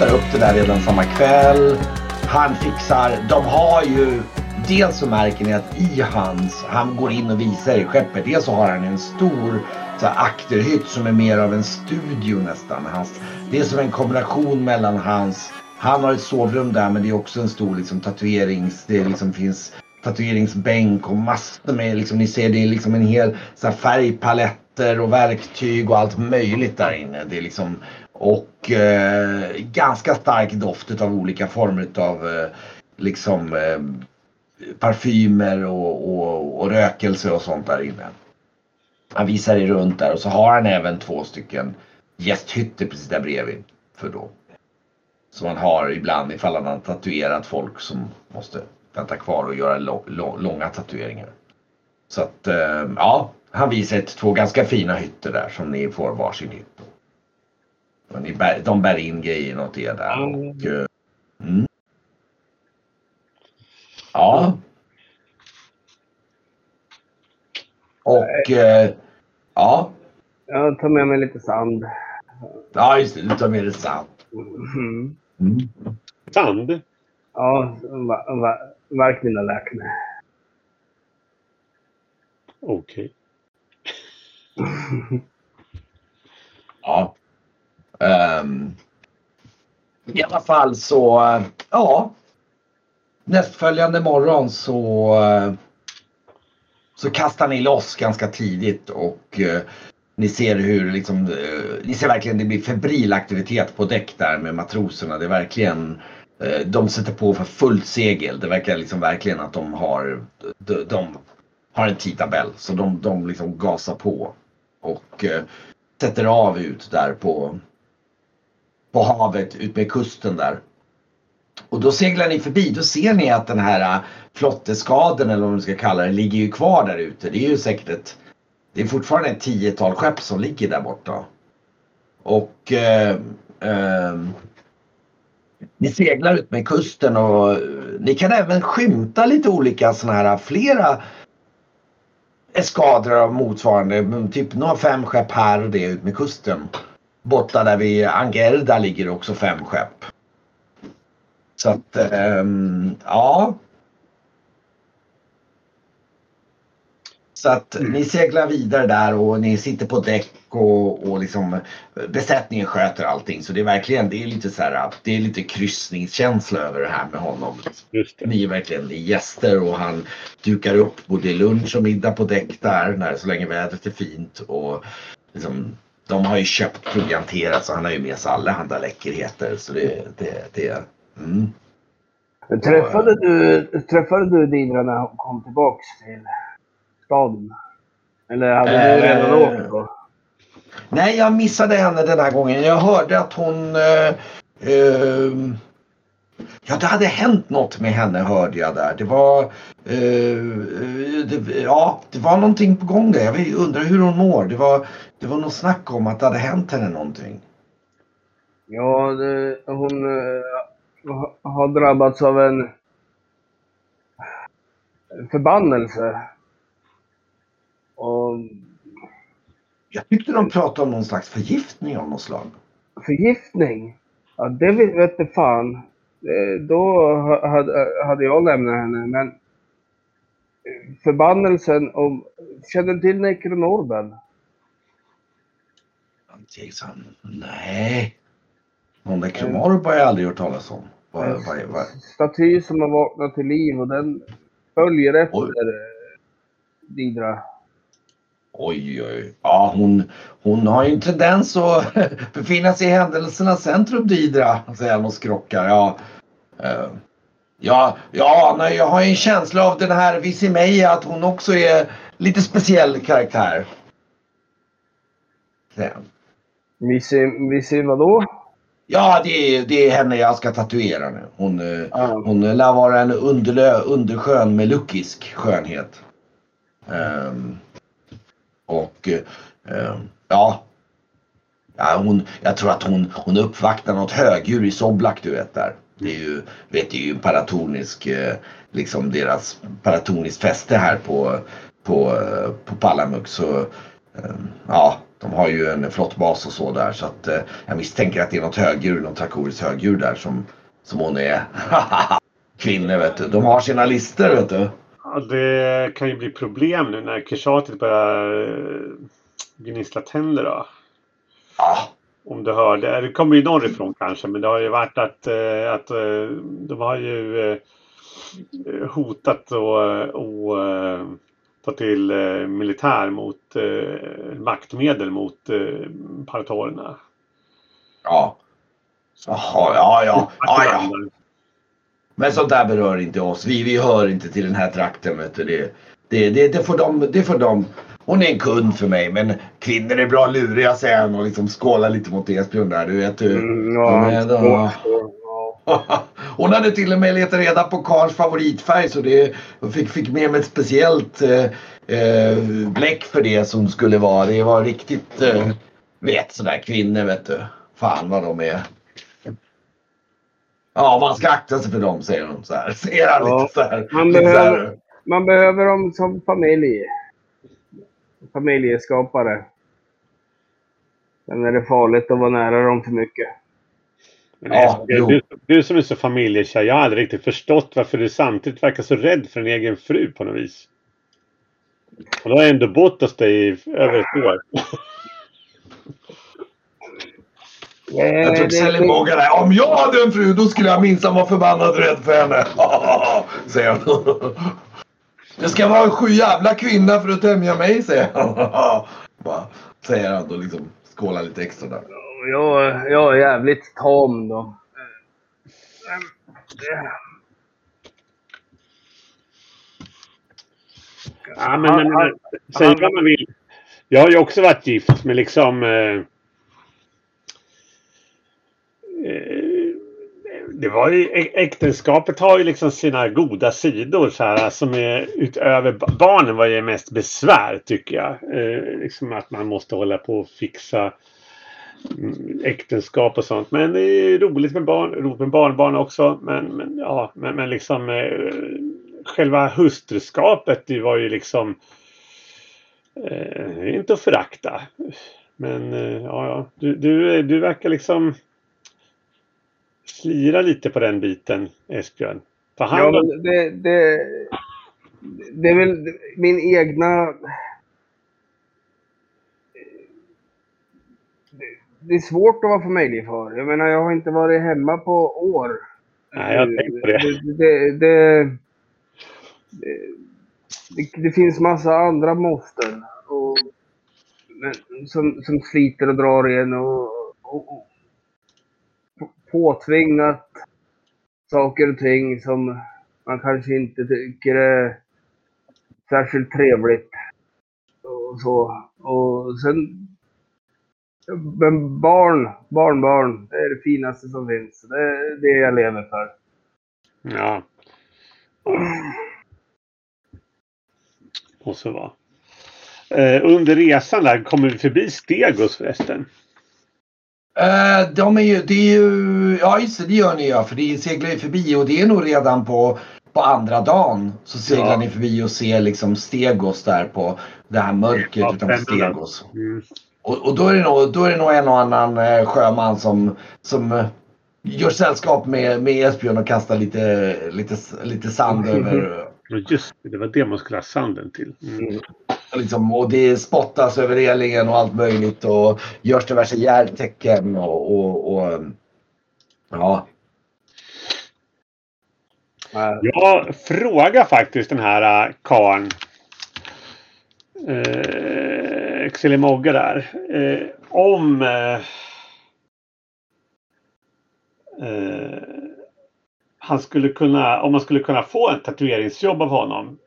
hämtar upp det där redan samma kväll. Han fixar, de har ju Dels så märker ni att i hans, han går in och visar i skeppet. Dels så har han en stor så här, akterhytt som är mer av en studio nästan. Hans, det är som en kombination mellan hans, han har ett sovrum där men det är också en stor liksom, tatuerings, det liksom finns tatueringsbänk och massor med, liksom, ni ser det är liksom en hel så här, färgpaletter och verktyg och allt möjligt där inne. Det är liksom, och eh, ganska stark doft av olika former av eh, liksom eh, parfymer och, och, och rökelse och sånt där inne. Han visar er runt där och så har han även två stycken gästhytter precis där bredvid. För då. Som man har ibland ifall han har tatuerat folk som måste vänta kvar och göra långa tatueringar. Så att eh, ja, han visar ett, två ganska fina hytter där som ni får varsin hytt. Och ni bär, de bär in grejerna åt er där. Och, eh, mm. Ja. Och eh, ja. Jag tar med mig lite sand. Ja, just det. Du tar med dig sand. Mm. Mm. Sand? Ja, verk mina läkare. Okej. Okay. ja. Um, I alla fall så, eh, ja nästföljande morgon så, eh, så kastar ni loss ganska tidigt och eh, ni ser hur liksom, ni ser verkligen det blir febril aktivitet på däck där med matroserna. Det är verkligen de sätter på för fullt segel. Det verkar liksom verkligen att de har, de, de har en tidtabell så de, de liksom gasar på och sätter av ut där på, på havet ut med kusten där. Och då seglar ni förbi, då ser ni att den här äh, flotteskaden eller vad man ska kalla det ligger ju kvar där ute. Det är ju säkert ett, det är fortfarande ett tiotal skepp som ligger där borta. Och eh, eh, ni seglar ut med kusten och ni kan även skymta lite olika sådana här flera eskadrar av motsvarande, typ några fem skepp här och det ut med kusten. Borta där vid Angerda ligger också fem skepp. Så att, ähm, ja. Så att mm. ni seglar vidare där och ni sitter på däck och, och liksom besättningen sköter allting. Så det är verkligen, det är lite så här, det är lite kryssningskänsla över det här med honom. Ni är verkligen gäster och han dukar upp både lunch och middag på däck där när, så länge vädret är fint. Och liksom, de har ju köpt provianterat så han har ju med sig alla andra läckerheter. Så det, det, det Mm. Träffade, du, träffade du Didra när hon kom tillbaks till staden? Eller hade äh, du redan åkt då? Nej, jag missade henne den här gången. Jag hörde att hon... Eh, eh, ja, det hade hänt något med henne hörde jag där. Det var... Eh, det, ja, det var någonting på gång där. Jag undrar hur hon mår. Det var, det var något snack om att det hade hänt henne någonting. Ja, det, hon har drabbats av en förbannelse. Och... Jag tyckte de pratade om någon slags förgiftning av något slag. Förgiftning? Ja, det vet jag fan. Då hade jag lämnat henne, men förbannelsen om... Känner du till Necronorben? Nej. Någon nekromarb har jag aldrig hört talas om. Vad, en vad, vad? staty som har vaknat till liv och den följer efter oj. Didra. Oj, oj. Ja, hon, hon har ju en tendens att befinna sig i händelsernas centrum, Didra, säger han och skrockar. Ja, uh, ja, ja nej, jag har en känsla av den här Visimeja att hon också är lite speciell karaktär. Visi vadå? Ja, det är, det är henne jag ska tatuera nu. Hon, mm. hon lär vara en underlö, underskön med luckisk skönhet. Um, och eh, ja. ja hon, jag tror att hon, hon uppvaktar något högdjur i Soblak du vet där. Det är ju, vet, det är ju paratonisk, eh, liksom deras paratoniskt fäste här på, på, eh, på Palamuk. Så ehm, ja, de har ju en flottbas och så där så att eh, jag misstänker att det är något högdjur, något trakoriskt högdjur där som, som hon är. Kvinnor vet du, de har sina listor vet du. Det kan ju bli problem nu när Kishatit börjar eh, gnissla tänder då. Ja, Om du hörde, det kommer ju norrifrån kanske, men det har ju varit att, eh, att eh, de har ju hotat och, och ta till militär mot maktmedel mot paratorerna. ja. Jaha, ja, ja, ja, ja. Men sånt där berör inte oss. Vi, vi hör inte till den här trakten. Vet du. Det, det, det, det, får de, det får de. Hon är en kund för mig men kvinnor är bra luriga säger han och liksom skålar lite mot Esbjörn där. Du vet hur. Mm, de ja, ja. Hon hade till och med letat reda på Karls favoritfärg så det fick, fick med mig ett speciellt eh, eh, bläck för det som skulle vara. Det var riktigt, eh, vet sådär kvinnor vet du. Fan vad de är. Ja man ska akta sig för dem säger hon så här. Ser han Ja, lite så här. man lite så här. behöver- Man behöver dem som familj. Familjeskapare. Sen är det farligt att vara nära dem för mycket. Men Ja, jo. du, du som är så familjekär, jag har aldrig riktigt förstått varför du samtidigt verkar så rädd för en egen fru på något vis. Och då har jag ändå bott hos dig i över ett år. Jag tror vågar där. Om jag hade en fru då skulle jag minsann vara förbannat rädd för henne. säger han. Det ska vara en sju jävla kvinna för att tämja mig säger han. Bara, säger han och liksom skålar lite extra där. Jag, jag är jävligt tam då. Ja, men, men, men säg vad man vill. Jag har ju också varit gift med liksom... Eh, Eh, det var ju, äktenskapet har ju liksom sina goda sidor så här, alltså som är utöver barnen var ju mest besvär tycker jag. Eh, liksom att man måste hålla på och fixa mm, äktenskap och sånt. Men det är roligt med barn, roligt med barnbarn också. Men, men ja, men, men liksom eh, själva hustruskapet det var ju liksom eh, inte att förakta. Men eh, ja, ja. Du, du, du verkar liksom slira lite på den biten, Esbjörn. Ta hand Ja, men det, det, det är väl min egna... Det- är svårt att vara familjefar. Jag menar, jag har inte varit hemma på år. Nej, jag har på det. Det, det, det, det, finns massa andra måsten. Och, men, som, som sliter och drar igen och, och, påtvingat saker och ting som man kanske inte tycker är särskilt trevligt. Och så. Och sen... Men barn, barnbarn, det är det finaste som finns. Det är det jag lever för. Ja. Och så vara. Eh, under resan där kommer vi förbi Stegos förresten. Eh, de är ju, det är ju, ja just det, det gör ni ja. För det seglar ju förbi och det är nog redan på, på andra dagen. Så seglar Ja. ni förbi och ser liksom Stegos där på det här mörkret Ja, utanför. Stegos. Mm. Och, och då, är det nog, då är det nog en och annan eh, sjöman som, som eh, gör sällskap med, med Esbjörn och kastar lite, lite, lite sand över. Just det, det var det man skulle ha sanden till. Mm. Liksom, och det spottas över relingen och allt möjligt och görs diverse järtecken och, och, och ja. Jag frågar faktiskt den här äh, karln. Eh, Xelimogga där. Eh, om eh, eh, han skulle kunna, om man skulle kunna få ett tatueringsjobb av honom.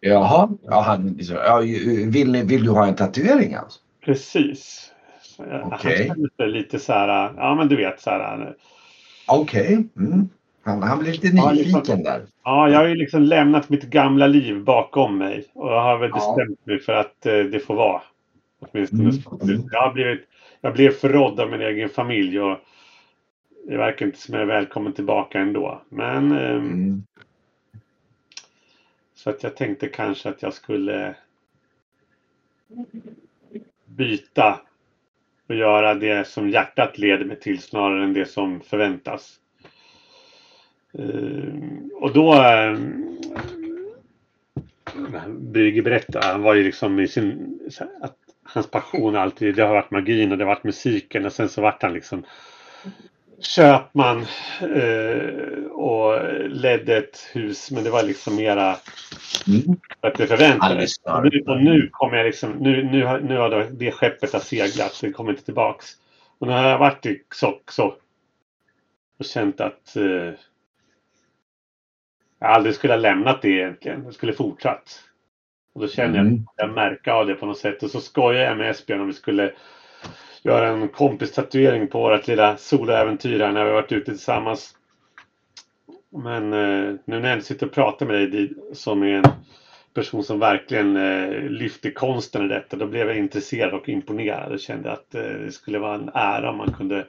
Jaha, ja, han, ja, vill, ni, vill du ha en tatuering alltså? Precis. Okej. Han känner sig lite så här, ja men du vet så här. Okej. Mm. Han, han blir lite Ja, nyfiken liksom- där. Ja, jag har ju liksom lämnat mitt gamla liv bakom mig. Och jag har väl Ja. bestämt mig för att eh, det får vara. Åtminstone Mm. Jag, har blivit, jag blev förrådd av min egen familj och det verkar inte som jag är välkommen tillbaka ändå. Men ehm, Mm. så att jag tänkte kanske att jag skulle byta och göra det som hjärtat leder mig till snarare än det som förväntas. Eh, och då eh, Brygge berättade, han var ju liksom i sin, att hans passion alltid, det har varit magin och det har varit musiken och sen så vart han liksom köpman eh, och ledde ett hus men det var liksom mera mm. att det förväntades. Och nu, och nu kommer jag liksom, nu, nu, nu har det skeppet har seglat, det kommer inte tillbaks. Och nu har jag varit i så och känt att eh, jag aldrig skulle ha lämnat det egentligen. Jag skulle fortsatt. Och då känner jag mm. att jag märker av det på något sätt. Och så skojar jag med Esbjörn om vi skulle göra en kompis-tatuering på vårt lilla soloäventyr här när vi varit ute tillsammans. Men eh, nu när jag sitter och pratar med dig som är en person som verkligen eh, lyfter konsten i detta, då blev jag intresserad och imponerad och kände att eh, det skulle vara en ära om man kunde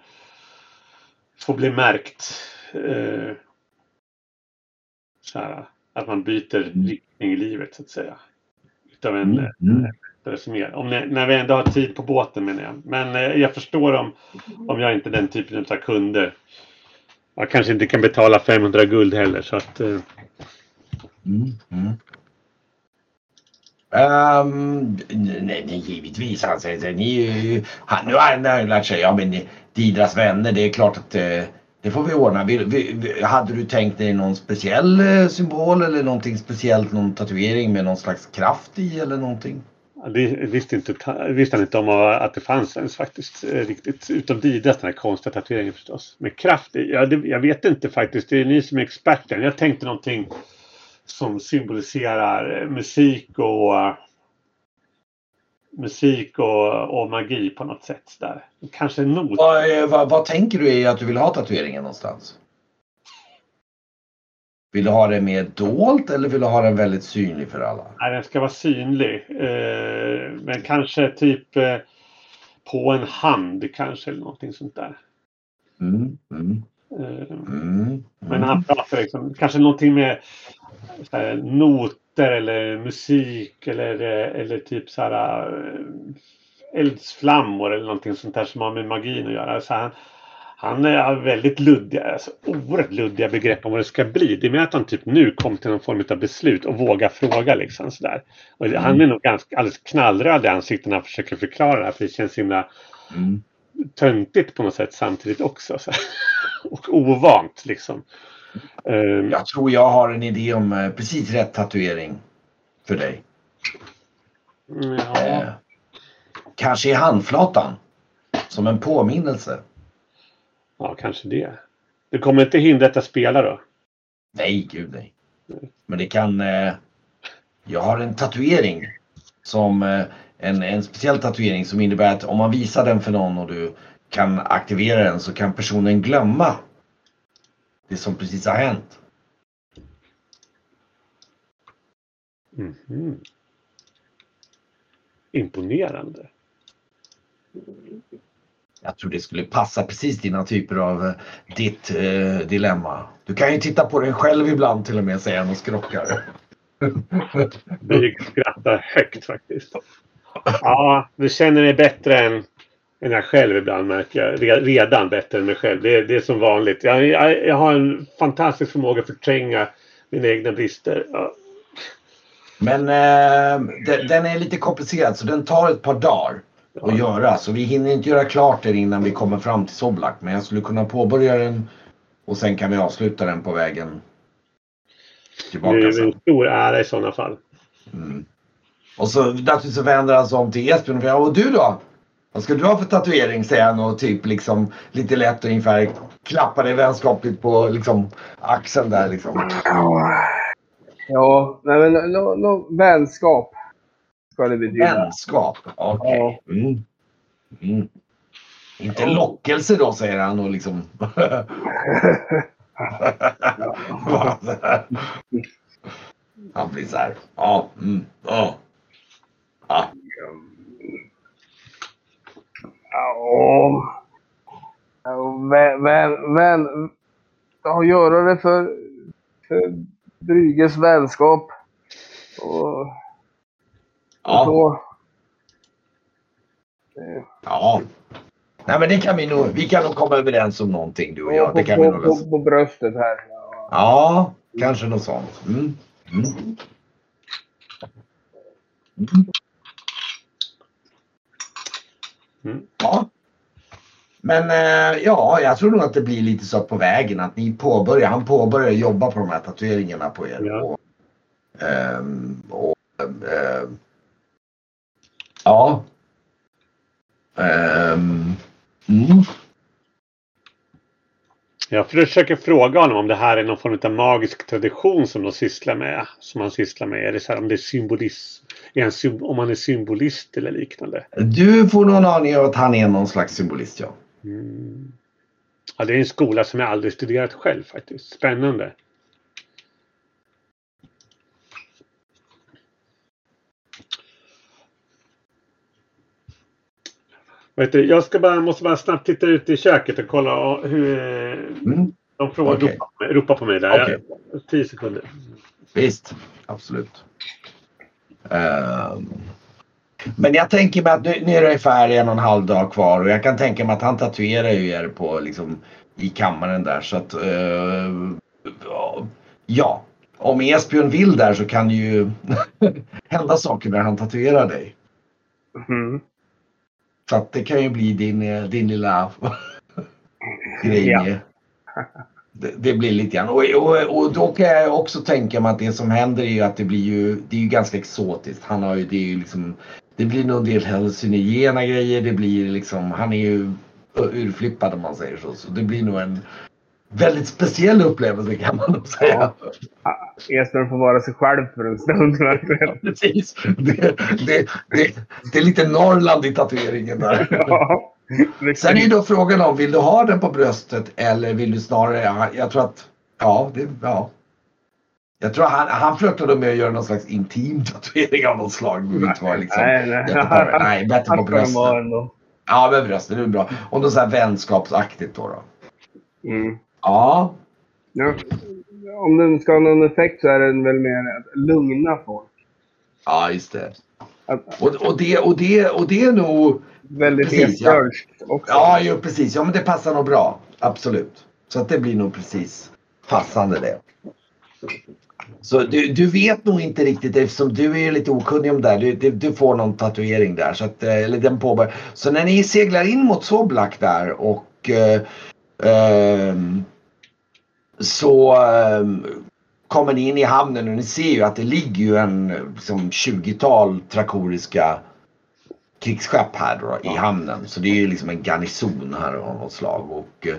få bli märkt. Eh, här, att man byter mm. riktning i livet så att säga. Utav en mm mm. Om ni, när vi ändå har tid på båten menar jag. Men eh, jag förstår om, om jag inte är den typen av kunder. Jag kanske inte kan betala 500 guld heller så att... Eh. Mm, mm. Um, nej, nej, givetvis. Han säger ni, han, nu har han lärt sig, ja men Didras vänner, det är klart att eh, det får vi ordna. Vi, vi, hade du tänkt dig någon speciell eh, symbol eller någonting speciellt, någon tatuering med någon slags kraft i eller någonting? Det visste, inte, visste han inte om att det fanns ens faktiskt eh, riktigt. Utom Didas den här konstiga tatueringen förstås. Med kraft? Ja, det, jag vet inte faktiskt. Det är ni som är experten. Jag tänkte någonting som symboliserar eh, musik och eh, musik och, och magi på något sätt. Där. Kanske en not. Vad, vad, vad tänker du i att du vill ha tatueringen någonstans? Vill du ha det mer dolt eller vill du ha den väldigt synlig för alla? Nej, den ska vara synlig. Eh, men kanske typ eh, på en hand kanske eller någonting sånt där. Mm, mm. Eh, mm, men han pratar liksom, kanske någonting med här, noter eller musik eller, eller typ så här eldsflammor eller någonting sånt där som har med magin att göra. Så han, han har väldigt luddiga, alltså oerhört luddiga begrepp om vad det ska bli. Det är mer att han typ nu kom till någon form av beslut och vågar fråga liksom sådär. Och mm. Han är nog ganska alldeles knallröd i ansiktet när han försöker förklara det här för det känns himla mm. töntigt på något sätt samtidigt också. Så. och ovant liksom. Um, jag tror jag har en idé om uh, precis rätt tatuering för dig. Ja. Uh, kanske i handflatan. Som en påminnelse. Ja, kanske det. Det kommer inte hindra att jag spelar då? Nej, gud nej. Men det kan... Eh, jag har en tatuering. Som eh, en, en speciell tatuering som innebär att om man visar den för någon och du kan aktivera den så kan personen glömma det som precis har hänt. Mm -hmm. Imponerande. Jag tror det skulle passa precis dina typer av eh, ditt eh, dilemma. Du kan ju titta på dig själv ibland till och med säger han och skrockar. Vi skrattar högt faktiskt. Ja, du känner dig bättre än, än jag själv ibland märker jag. Redan bättre än mig själv. Det, det är som vanligt. Jag, jag, jag, har en fantastisk förmåga att förtränga mina egna brister. Ja. Men eh, den, den är lite komplicerad så den tar ett par dagar att göra. Så vi hinner inte göra klart den innan vi kommer fram till Soblak. Men jag skulle kunna påbörja den och sen kan vi avsluta den på vägen tillbaka. Det är en stor ära i sådana fall. Mm. Och så naturligtvis så vänder han sig om till Esbjörn och frågar, och du då? Vad ska du ha för tatuering? säger han och typ liksom lite lätt ungefär klappar dig vänskapligt på liksom axeln där liksom. Ja, nej men no, no, vänskap ska det betyda. Vänskap, okej. Okay. Mm. Mm. Inte lockelse då säger han och liksom. han blir så här. Ja. Mm. Ja. Ja. Ja. Men, men, men att göra det för, för Brygges vänskap. Och Ja. Då... Ja. Nej men det kan vi nog, vi kan nog komma överens om någonting du och jag. Det på, kan vi på, nog på, på bröstet här. Ja, kanske något sånt. Mm. Mm. Mm. Ja. Men eh, ja, jag tror nog att det blir lite så på vägen att ni påbörjar, han påbörjar jobba på de här tatueringarna på er. Ja. Och, ehm, och, ehm, ja. Ehm, mm. Jag försöker fråga honom om det här är någon form av magisk tradition som de sysslar med. Som han sysslar med. Är det så här, om det är symbolism? Är han, om han är symbolist eller liknande. Du får någon aning om att han är någon slags symbolist, ja. Mm. Ja, det är en skola som jag aldrig studerat själv faktiskt. Spännande. Vet du, jag ska bara, måste bara snabbt titta ut i köket och kolla hur... Mm. De frågar, Okej. ropa, på mig- ropa på mig där. Jag- Tio sekunder. Visst, absolut. Ehm, men jag tänker mig att nu, nu är det ungefär en och en halv dag kvar och jag kan tänka mig att han tatuerar ju er på liksom i kammaren där så att eh, ja, om Esbjörn vill där så kan ju hända saker när han tatuerar dig. Mm. Så att det kan ju bli din, eh, din lilla grej Ja. Det, det blir lite grann. Och, och, och då kan jag också tänka mig att det som händer är ju att det blir ju, det är ju ganska exotiskt. Han har ju, det är ju liksom, det blir nog en del hallucinogena grejer. Det blir liksom, han är ju urflippad om man säger så. Så det blir nog en väldigt speciell upplevelse kan man nog säga. Esbjörn får vara sig själv för en stund. verkligen. Precis. Det, det, det, det är lite Norrland i tatueringen där. Ja. Sen är ju då frågan om, vill du ha den på bröstet eller vill du snarare, ja, jag tror att, ja, det, ja. Jag tror han, han flörtade med att göra någon slags intim tatuering av något slag. Det inte vara liksom, Nej, nej. nej, bättre på bröstet. Ja, med bröstet, det är bra. Och något så här vänskapsaktigt då. då. Mm. Ja, Ja. Om den ska ha någon effekt så är den väl mer att lugna folk. ja just det. Att, Och, och, det, och, det, och det är nog, väldigt Precis, ja. Esbjörnskt också. ja jo, precis, ja men det passar nog bra. Absolut. Så att det blir nog precis passande det. Så du, du vet nog inte riktigt eftersom du är lite okunnig om det här. Du, du, du får någon tatuering där. Så, att, eh, eller den påbör. så när ni seglar in mot Soblak där och eh, ehm, så ehm, kommer ni in i hamnen och ni ser ju att det ligger ju en liksom, 20-tal trakoriska krigsskepp här då, i hamnen. Så det är ju liksom en garnison här av något slag. Och, eh,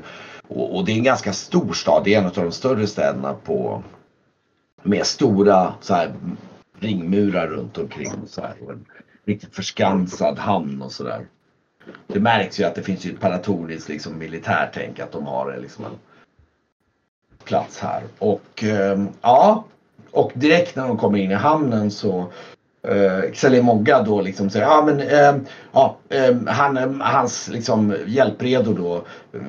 och, och det är en ganska stor stad. Det är en av de större städerna på med stora så här, ringmurar runt omkring. Så här, och en riktigt förskansad hamn och sådär. Det märks ju att det finns ju ett paratoriskt liksom, militärtänk att de har liksom en plats här. Och eh, ja, och direkt när de kommer in i hamnen så eh, Xelimogga då liksom säger ja men eh, ja, eh, han, ehm, hans liksom hjälpredor då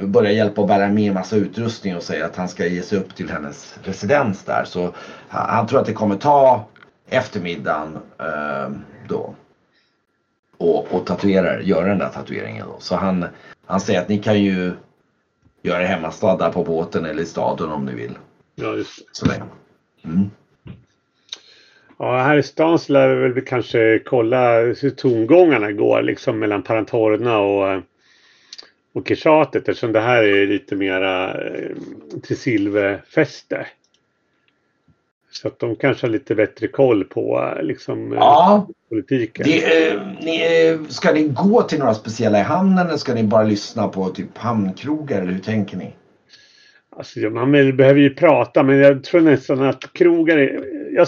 börjar hjälpa och bära med en massa utrustning och säger att han ska ge sig upp till hennes residens där. Så han, han tror att det kommer ta eftermiddagen eh, då. Och, och tatuera, göra den där tatueringen då. Så han, han säger att ni kan ju göra hemmastad där på båten eller i staden om ni vill. Ja, just. Så länge. Mm. Ja, här i stan så lär vi väl kanske kolla hur tongångarna går liksom mellan Parantorna och, och Kishatet eftersom det här är lite mera eh, till silverfäste. Så att de kanske har lite bättre koll på eh, liksom eh, Ja, politiken. det, eh, ni, eh, ska ni gå till några speciella i hamnen eller ska ni bara lyssna på typ hamnkrogar eller hur tänker ni? Alltså, ja, man behöver ju prata men jag tror nästan att krogar är, Jag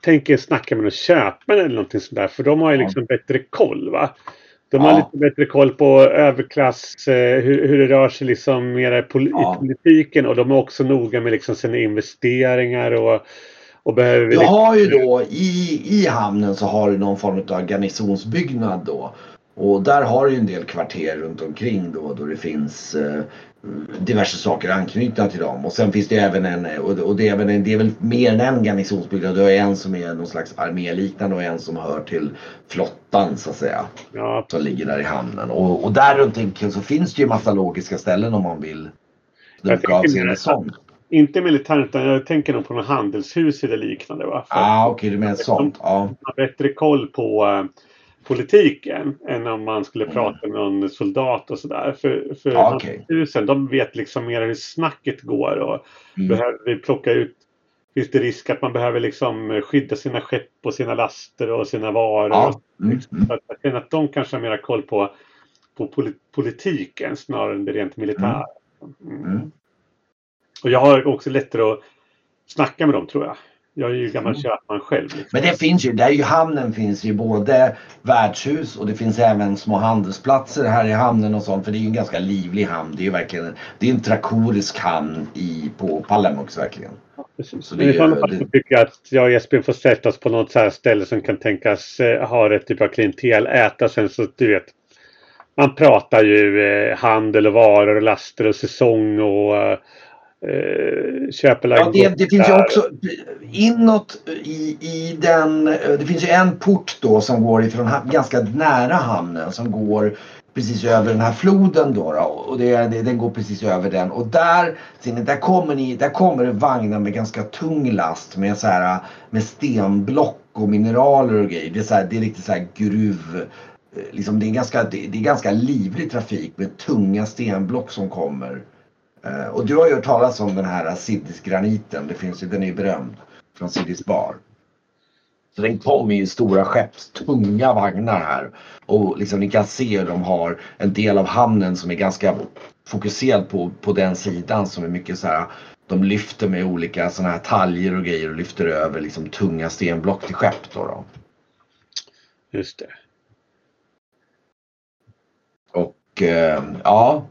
tänker snacka med någon köpare eller någonting sådär för de har ju Ja. liksom bättre koll va. De Ja. har lite bättre koll på överklass, eh, hur, hur det rör sig liksom mera i, pol- Ja. i politiken och de är också noga med liksom sina investeringar och, och behöver... Du har ju då i, i hamnen så har du någon form av garnisonsbyggnad då. Och där har du en del kvarter runt omkring då, då det finns eh, diverse saker anknutna till dem. Och sen finns det även en, och det är, även en, det är väl mer än en garnisonsbyggnad. Du har en som är någon slags arméliknande och en som hör till flottan så att säga. Ja. Som ligger där i hamnen. Och, och där runt omkring så finns det ju massa logiska ställen om man vill. Jag tänker sånt. Inte militärt utan jag tänker nog på något handelshus eller liknande. Va? För Ah, okej, du menar sånt. Ja. man har bättre koll på eh, politiken än om man skulle Mm. prata med någon soldat och sådär. För, för Ja, okej. handelshusen, de vet liksom mer hur snacket går och Mm. behöver vi plocka ut Finns det risk att man behöver liksom skydda sina skepp och sina laster och sina varor? Ja. Mm. Mm. Så att jag känner att de kanske har mera koll på, på poli- politiken snarare än det rent militära. Mm. Och jag har också lättare att snacka med dem tror jag. Jag är ju gammal Mm. köpman själv. Liksom. Men det finns ju, där i hamnen finns ju både värdshus och det finns även små handelsplatser här i hamnen och sånt. För det är ju en ganska livlig hamn. Det är ju verkligen, det är en trakorisk hamn i, på Palamox verkligen. Precis. Så Men i det- sådana fall det- så tycker jag att jag och Jesper får sätta oss på något så här ställe som kan tänkas eh, ha rätt typ av klientel. Äta sen så du vet. Man pratar ju eh, handel och varor och laster och säsong och eh, eh. Ja, det, det finns ju också inåt i, i den, det finns ju en port då som går ifrån ganska nära hamnen som går precis över den här floden då. då och det, det, den går precis över den och där, där kommer ni, där kommer det vagnar med ganska tung last med så här med stenblock och mineraler och grejer. Det är, så här, det är riktigt så här gruv eh, Liksom det, är ganska, det, det är ganska livlig trafik med tunga stenblock som kommer. Eh, och du har ju hört talas om den här Siddisgraniten. Det finns ju, den är ju berömd från Siddis bar. Så den kommer i stora skepps, tunga vagnar här. Och liksom ni kan se hur de har en del av hamnen som är ganska fokuserad på, på den sidan som är mycket så här. De lyfter med olika sådana här taljer och grejer och lyfter över liksom tunga stenblock till skepp då. då. Just det. Och eh, ja.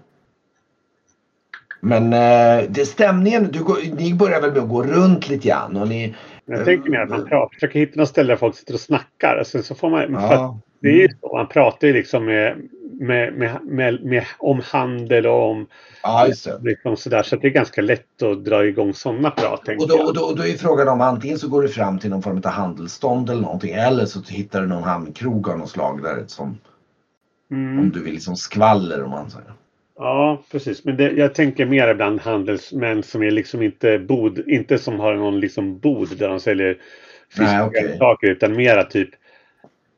Men eh, det stämningen, du ni börjar väl med att gå runt lite grann och ni... Jag tänker mer att man pratar, försöker hitta något ställe där folk sitter och snackar. Sen så får man, Ja. det är ju så, man pratar ju liksom med, med, med, med, om handel och om Ja, liksom sådär. Så det är ganska lätt att dra igång sådana prat. Och då, och, då, och då är frågan om antingen så går du fram till någon form av handelsstånd eller någonting eller så hittar du någon hamnkrog av något slag där som Mm. om du vill liksom skvaller om man säger. Ja, precis. Men det, jag tänker mer ibland handelsmän som är liksom inte bod, inte som har någon liksom bod där de säljer och okej. saker utan mera typ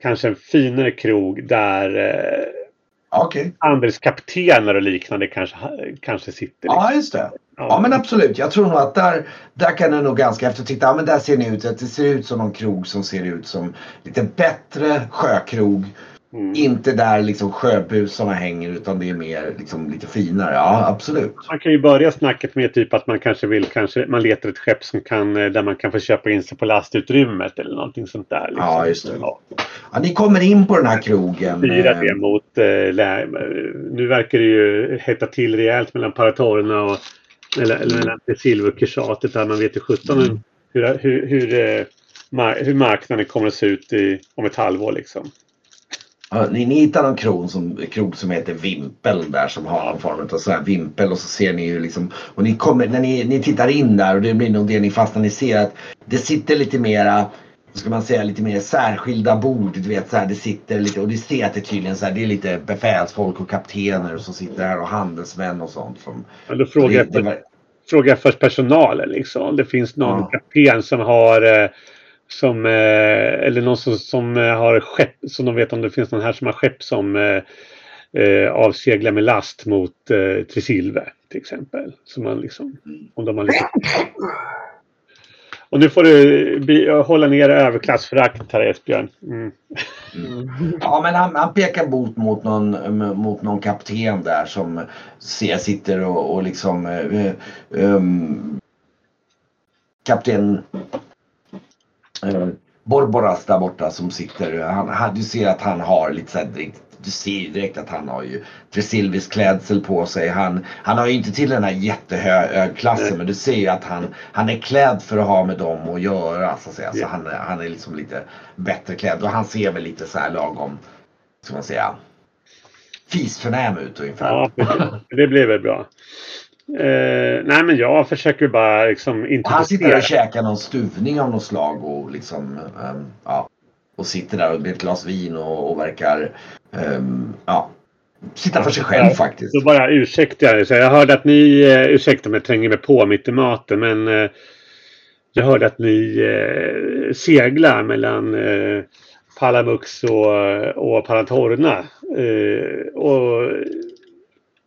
kanske en finare krog där eh, Okej. handelskaptener och liknande kanske, kanske sitter. Liksom. Ja, just det. Ja men absolut. Jag tror nog att där, där kan det nog ganska efter titta. Ja men där ser ni ut. att Det ser ut som någon krog som ser ut som lite bättre sjökrog. Mm. Inte där liksom sjöbusarna hänger utan det är mer liksom lite finare. Ja absolut. Man kan ju börja snacket med typ att man kanske vill, kanske man letar ett skepp som kan, eh, där man kan få köpa in sig på lastutrymmet eller någonting sånt där. Liksom. Ja, just det. Ja. Ja, ni kommer in på den här krogen. eh, det mot... Eh, nu verkar det ju hetta till rejält mellan paratorerna och eller, eller mellan Silver och Keshatet där man vet ju sjutton Mm. hur, hur, hur, eh, hur marknaden kommer att se ut i, om ett halvår liksom. Ja, ni, ni hittar någon krog som, krog som heter Vimpel där som har någon form av sån här vimpel och så ser ni ju liksom och ni kommer när ni, ni tittar in där och det blir nog det ni fastnar ni ser att det sitter lite mera ska man säga lite mer särskilda bord du vet så här det sitter lite och du ser att det tydligen så här det är lite befälsfolk och kaptener som sitter här och handelsmän och sånt som Men då frågar, det, jag det, först, var- frågar jag först personalen liksom. Om det finns någon Ja. kapten som har eh, som, eh, eller någon som, som eh, har skepp, som de vet om det finns någon här som har skepp som eh, eh avseglar med last mot eh, Trisilve till exempel. Så man liksom, om de har liksom... Och nu får du be, hålla ner överklassförakt här Esbjörn. Mm. Ja men han, han pekar bot mot, någon, mot någon kapten där som ser, sitter och, och liksom eh, um, Kapten Borboras där borta som sitter. Han, han, du ser att han har lite så här direkt, du ser ju direkt att han har ju Tresilvis klädsel på sig. Han, han har ju inte till den här jättehög klassen Nej. men du ser ju att han, han är klädd för att ha med dem att göra så att säga. Så han, är- han är liksom lite bättre klädd och han ser väl lite så här lagom, ska man säga. fisförnäm ut ungefär. Ja, det blir väl bra. Eh, nej, men jag försöker bara liksom Och han sitter och käkar någon stuvning av något slag och liksom ehm, ja. Och sitter där med ett glas vin och, och verkar ehm, ja. Sitta för sig själv faktiskt. Då bara ursäktar jag. Jag hörde att ni, eh, ursäkta om jag tränger mig på mitt i maten, men eh, jag hörde att ni eh, seglar mellan eh, Palamux och, och Paratorna. Eh, och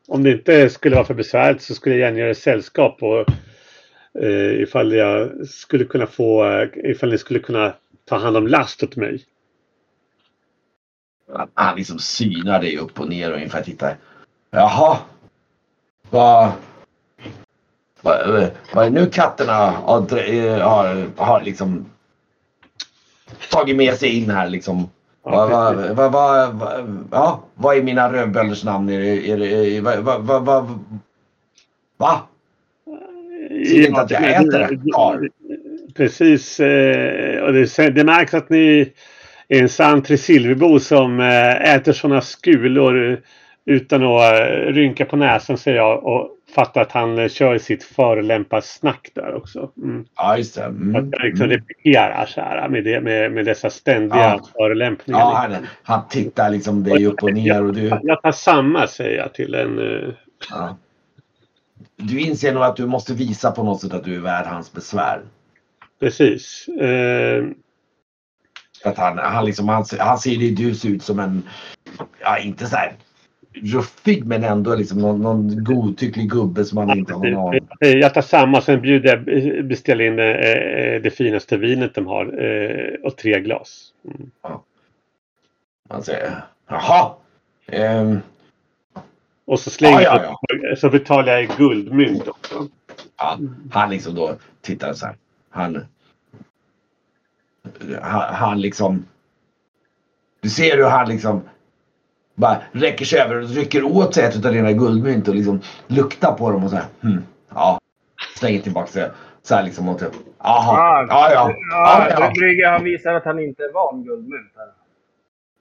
om det inte skulle vara för besvärligt så skulle jag gärna göra sällskap och eh, ifall jag skulle kunna få, eh, ifall ni skulle kunna ta hand om last åt mig. Han, han liksom synar dig upp och ner och ungefär tittar. Jaha. Vad... Vad, eh, vad är nu katterna har, eh, har, har liksom tagit med sig in här liksom? Vad, vad, vad, vad, ja, vad är mina rövbölders namn? Är är vad, vad, vad, vad, va? Ser inte att jag äter det? Ja. Precis. eh, Och det, det märks att ni är en sann Tresilverbo som eh, äter sådana skulor utan att eh, rynka på näsan säger jag och fattar att han eh, kör sitt förolämparsnack där också. Mm. Ja, just det. Att Mm. jag liksom replikerar så här med, det, med, med dessa ständiga Ja. förolämpningar. Ja, han, han tittar liksom dig upp och ner och du, Jag tar samma säger jag till en... eh, ja. du inser nog att du måste visa på något sätt att du är värd hans besvär. precis. Eh, att han, han, liksom, han, han ser dig dus ut som en, ja inte så här ruffig men ändå liksom någon, någon godtycklig gubbe som man inte har någon aning Jag tar samma, sen bjuder jag, beställer in eh, eh, det finaste vinet de har eh, och tre glas. Mm. Man säger jaha. Ehm, Och så slänger Ja, jag, så betalar jag i guldmynt också. ja, han liksom då tittar så här. Han, han, han liksom. Du ser hur han liksom bara räcker sig över och rycker åt sig ett av dina guldmynt och liksom luktar på dem och så här. Hmm, ja. Slänger tillbaka det. Så här liksom och typ. Jaha. Ja, ja. Ja, ja. Brygge, han visar att han inte är van guldmynt. Här.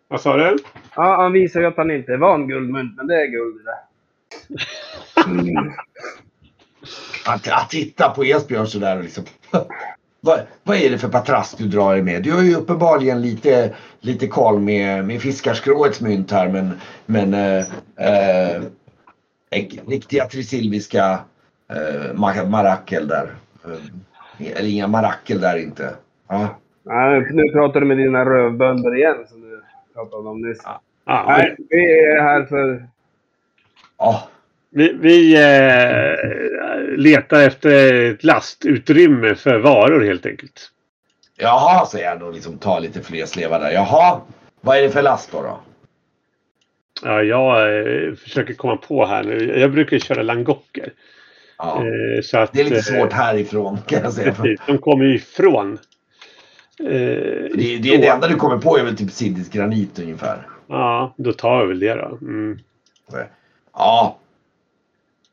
Vad sa du? Ja, han visar ju att han inte är van guldmynt, men det är guld det. Mm. Han, han tittar på Esbjörn sådär och liksom. Vad, vad är det för patrask du drar dig med? Du har ju uppenbarligen lite, lite koll med, med fiskarskråets mynt här men, men eh, eh, riktiga trisilviska eh, ma- marakel där. Eh, eller inga marakel där inte. Ja. Nej, nu pratar du med dina rövbönder igen som du pratade om nyss. Ja, Nej, vi är här för... Ja. Vi vi eh, letar efter ett lastutrymme för varor helt enkelt. Jaha, säger han och liksom tar lite fler slevar där. Jaha, vad är det för last då? då? Ja, jag eh, försöker komma på här nu. Jag brukar köra langocker. Ja. Eh, så att, Det är lite eh, svårt härifrån kan jag säga. Precis, de kommer ju ifrån. Eh, Det, det, är det enda du kommer på är väl typ sindisk granit ungefär. Ja, då tar vi väl det då. Mm. Ja.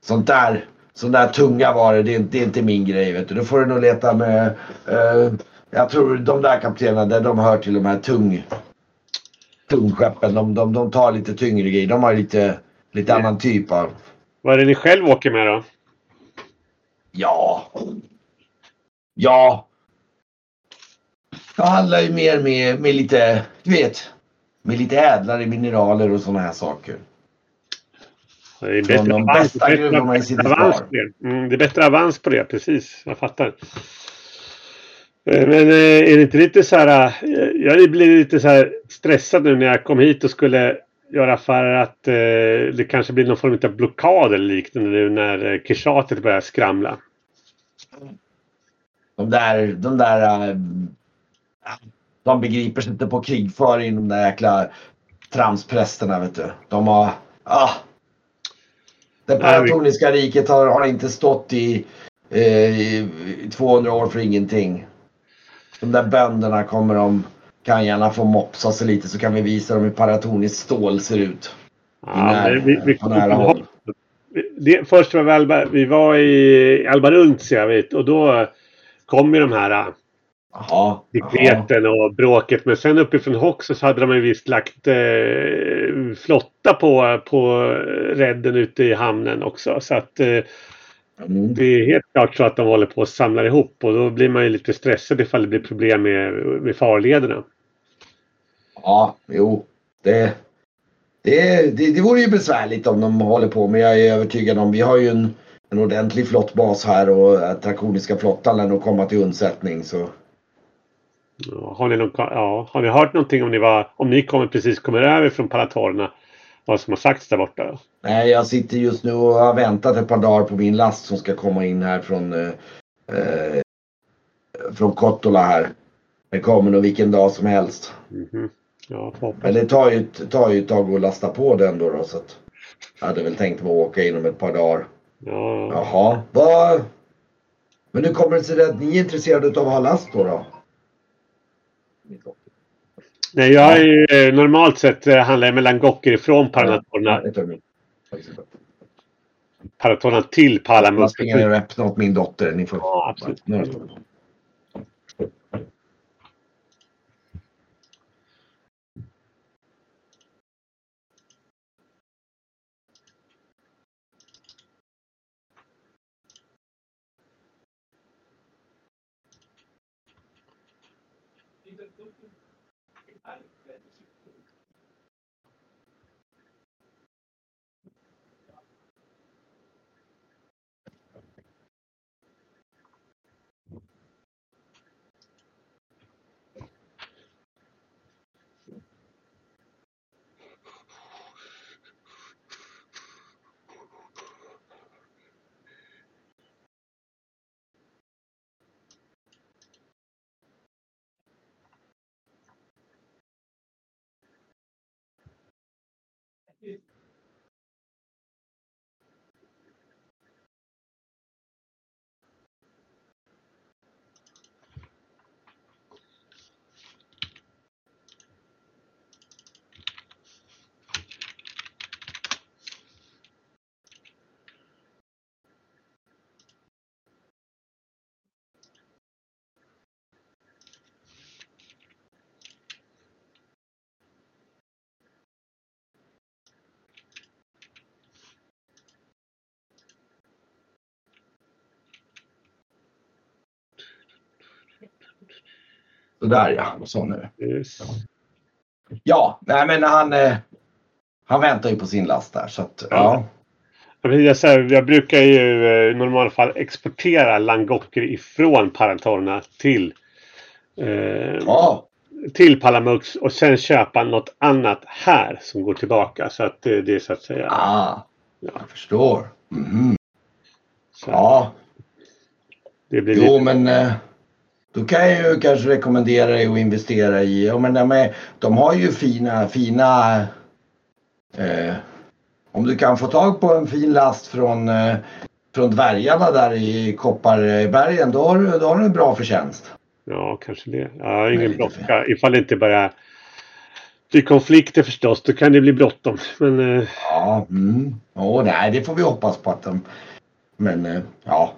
Sånt där, sånt där tunga varor, det det är inte min grej. Vet du. Då får du nog leta med... eh, jag tror de där kaptenerna, de hör till de här tung, tungskeppen. De, de, de tar lite tyngre grejer. De har lite, lite annan typ av... Vad är det ni själv åker med då? Ja. Ja. Jag handlar ju mer med, med lite, du vet, med lite ädlare mineraler och sådana här saker. Det är Från de avans- bästa bättre City avans på det. Mm, det är bättre avans på det, precis. Jag fattar. Eh, Men eh, är det inte lite så här... eh, Jag blir lite så här stressad nu när jag kom hit och skulle göra affärer att eh, det kanske blir någon form av blockad eller liknande nu när Kishatet börjar skramla. De där, de där... äh, de begriper sig inte på krigföring, de där jäkla tramsprästerna vet du. De har... Ah, det Nej, vi- paratoniska riket har, har inte stått i, eh, i 200 år för ingenting. De där bönderna kommer de kan gärna få mopsa sig lite så kan vi visa dem hur paratoniskt stål ser ut. Ja, när, vi, vi, på nära håll. det, först var vi, Alba, vi var i Alba Runtia och då kom ju de här Jaha. Dikreten och bråket. Men sen uppifrån Hoxos hade de ju visst lagt eh, flotta på, på redden ute i hamnen också. Så att eh, Mm. det är helt klart så att de håller på att samla ihop och då blir man ju lite stressad ifall det blir problem med, med farlederna. Ja, jo. Det, det, det, det vore ju besvärligt om de håller på men jag är övertygad om vi har ju en, en ordentlig flottbas här och Drakoniska flottan lär nog komma till undsättning så. Ja, har, ni någon, ja, har ni hört någonting om ni, var, om ni kommer precis kommer över från Paratorna? Vad som har sagts där borta? Nej, jag sitter just nu och har väntat ett par dagar på min last som ska komma in här från eh, eh, från Kottola här. Det kommer nog vilken dag som helst. Mhm. Ja, får hoppas. Men det tar ju, tar ju ett tag att lasta på den då. då så att jag hade väl tänkt mig att åka inom ett par dagar. Ja, Jaha, vad... Men hur kommer det sig att ni är intresserade av att ha last då? då? Nej, jag är ju eh, normalt sett eh, handlar jag mellan Gocker ifrån ögonblick. Paratorna till Jag Palamut. springer och öppnar åt min dotter. Ni får... Ja, absolut. Sådär ja, så nu. Yes. Ja, nej men han, eh, han väntar ju på sin last där så att ja. Jag, här, jag brukar ju eh, i normalfall exportera langocker ifrån Paratorna till eh, Ja, till Palamux och sen köpa något annat här som går tillbaka. Så att det, det är så att säga. ah, Ja. jag förstår. Mhm. Så Ja, det blir jo lite, men eh, då kan jag ju kanske rekommendera dig att investera i, ja men de, de har ju fina, fina eh, om du kan få tag på en fin last från, eh, från dvärgarna där i Kopparbergen då har, du, då har du en bra förtjänst. ja, kanske det. Ja, ingen brådska. Ifall det inte bara blir konflikter förstås, då kan det bli bråttom. Men eh, Ja, mm. Åh, nej, det får vi hoppas på att de... Men eh, ja.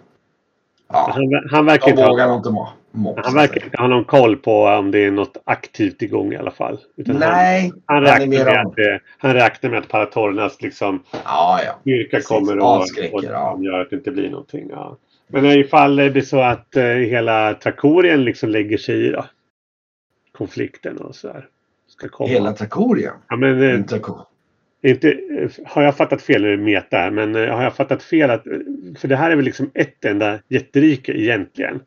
Ja, han, han verkar inte ha vågar nog inte må, mopsa Han verkar inte ha någon koll på om det är något aktivt igång i alla fall. Utan Nej, Han, han, räknar med om- att, han räknar med att Paratornas liksom, Ja, ja. styrka kommer och, och ja. gör att det inte blir någonting. Ja. Men ifall det blir så att eh, hela Trakorien liksom lägger sig i då, konflikten och så där. Ska komma. Hela Trakorien. Ja, men, eh, Inte har jag fattat fel, nu meta, men eh, har jag fattat fel att, för det här är väl liksom ett enda jätterike egentligen.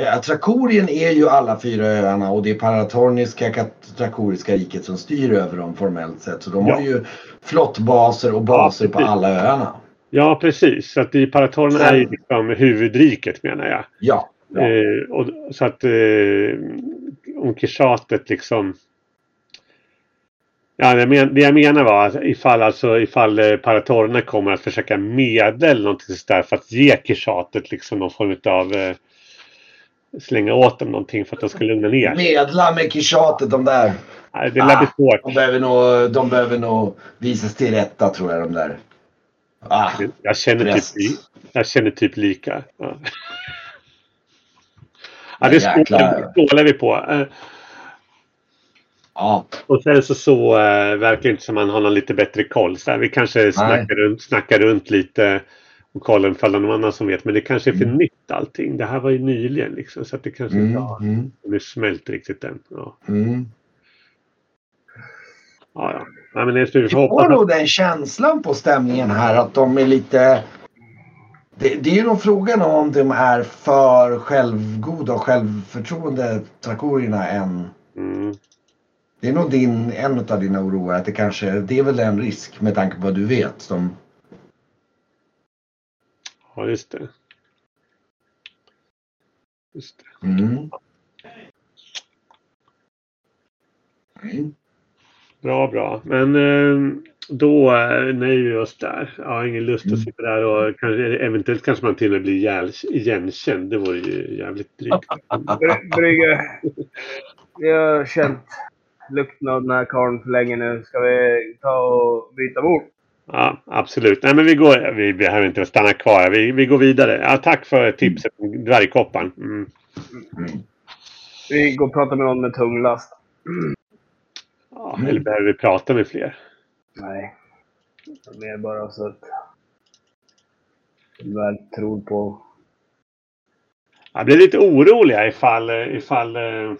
Eh, Trakorien är ju alla fyra öarna och det är Paratorniska Trakoriska riket som styr över dem formellt sett. Så de Ja. har ju flottbaser och baser på precis. alla öarna. Ja, precis. Så att i Paratorn är ju liksom huvudriket menar jag. Ja. ja. Eh, och, så att eh, om Kishatet liksom... Ja, det, men, det jag menar var att ifall, alltså, ifall eh, Paratorna kommer att försöka medla eller någonting sådär för att ge Kishatet liksom någon form av eh, slänga åt dem någonting för att de ska lugna ner. Medla med Kishatet de där. Nej, det lär bli Ah, svårt. De behöver, nog, de behöver nog visas till rätta tror jag de där. Ah, Jag känner, typ, jag känner typ lika. Ja. Ja, det skålar vi på. Eh, ja. Och sen så, så äh, verkar det inte som man har någon lite bättre koll. Så här, vi kanske snackar runt, snackar runt lite och det är någon annan som vet. Men det kanske är för mm. nytt allting. Det här var ju nyligen liksom. Så att det kanske inte mm. har mm. smält riktigt än. Ja. Mm. Ja, ja. Nej, men det är vi får nog den känslan på stämningen här att de är lite... Det, det är ju nog frågan om de är för självgoda och självförtroende, trakorierna, än... Mm. Det är nog din, en av dina oroar att det kanske, det är väl en risk med tanke på vad du vet. Som... Ja, just det. Just det. Mm. Mm. Bra, bra. Men eh, då nöjer vi oss där. Jag har ingen lust att mm. sitta där och kanske, eventuellt kanske man till och med blir igenkänd. Det vore ju jävligt drygt. Brygge. Jag har känt lukten av den här karln för länge nu. Ska vi ta och byta bord? Ja, absolut. Nej, men vi, går, vi behöver inte stanna kvar. Vi, vi går vidare. Ja, tack för tipset om dvärgkoppan. Mm. Mm. Vi går och pratar med någon med tung last. Ja. Eller behöver vi prata med fler? Nej. Mer bara så att väl tror på... Jag blir lite orolig ifall, ifall eh,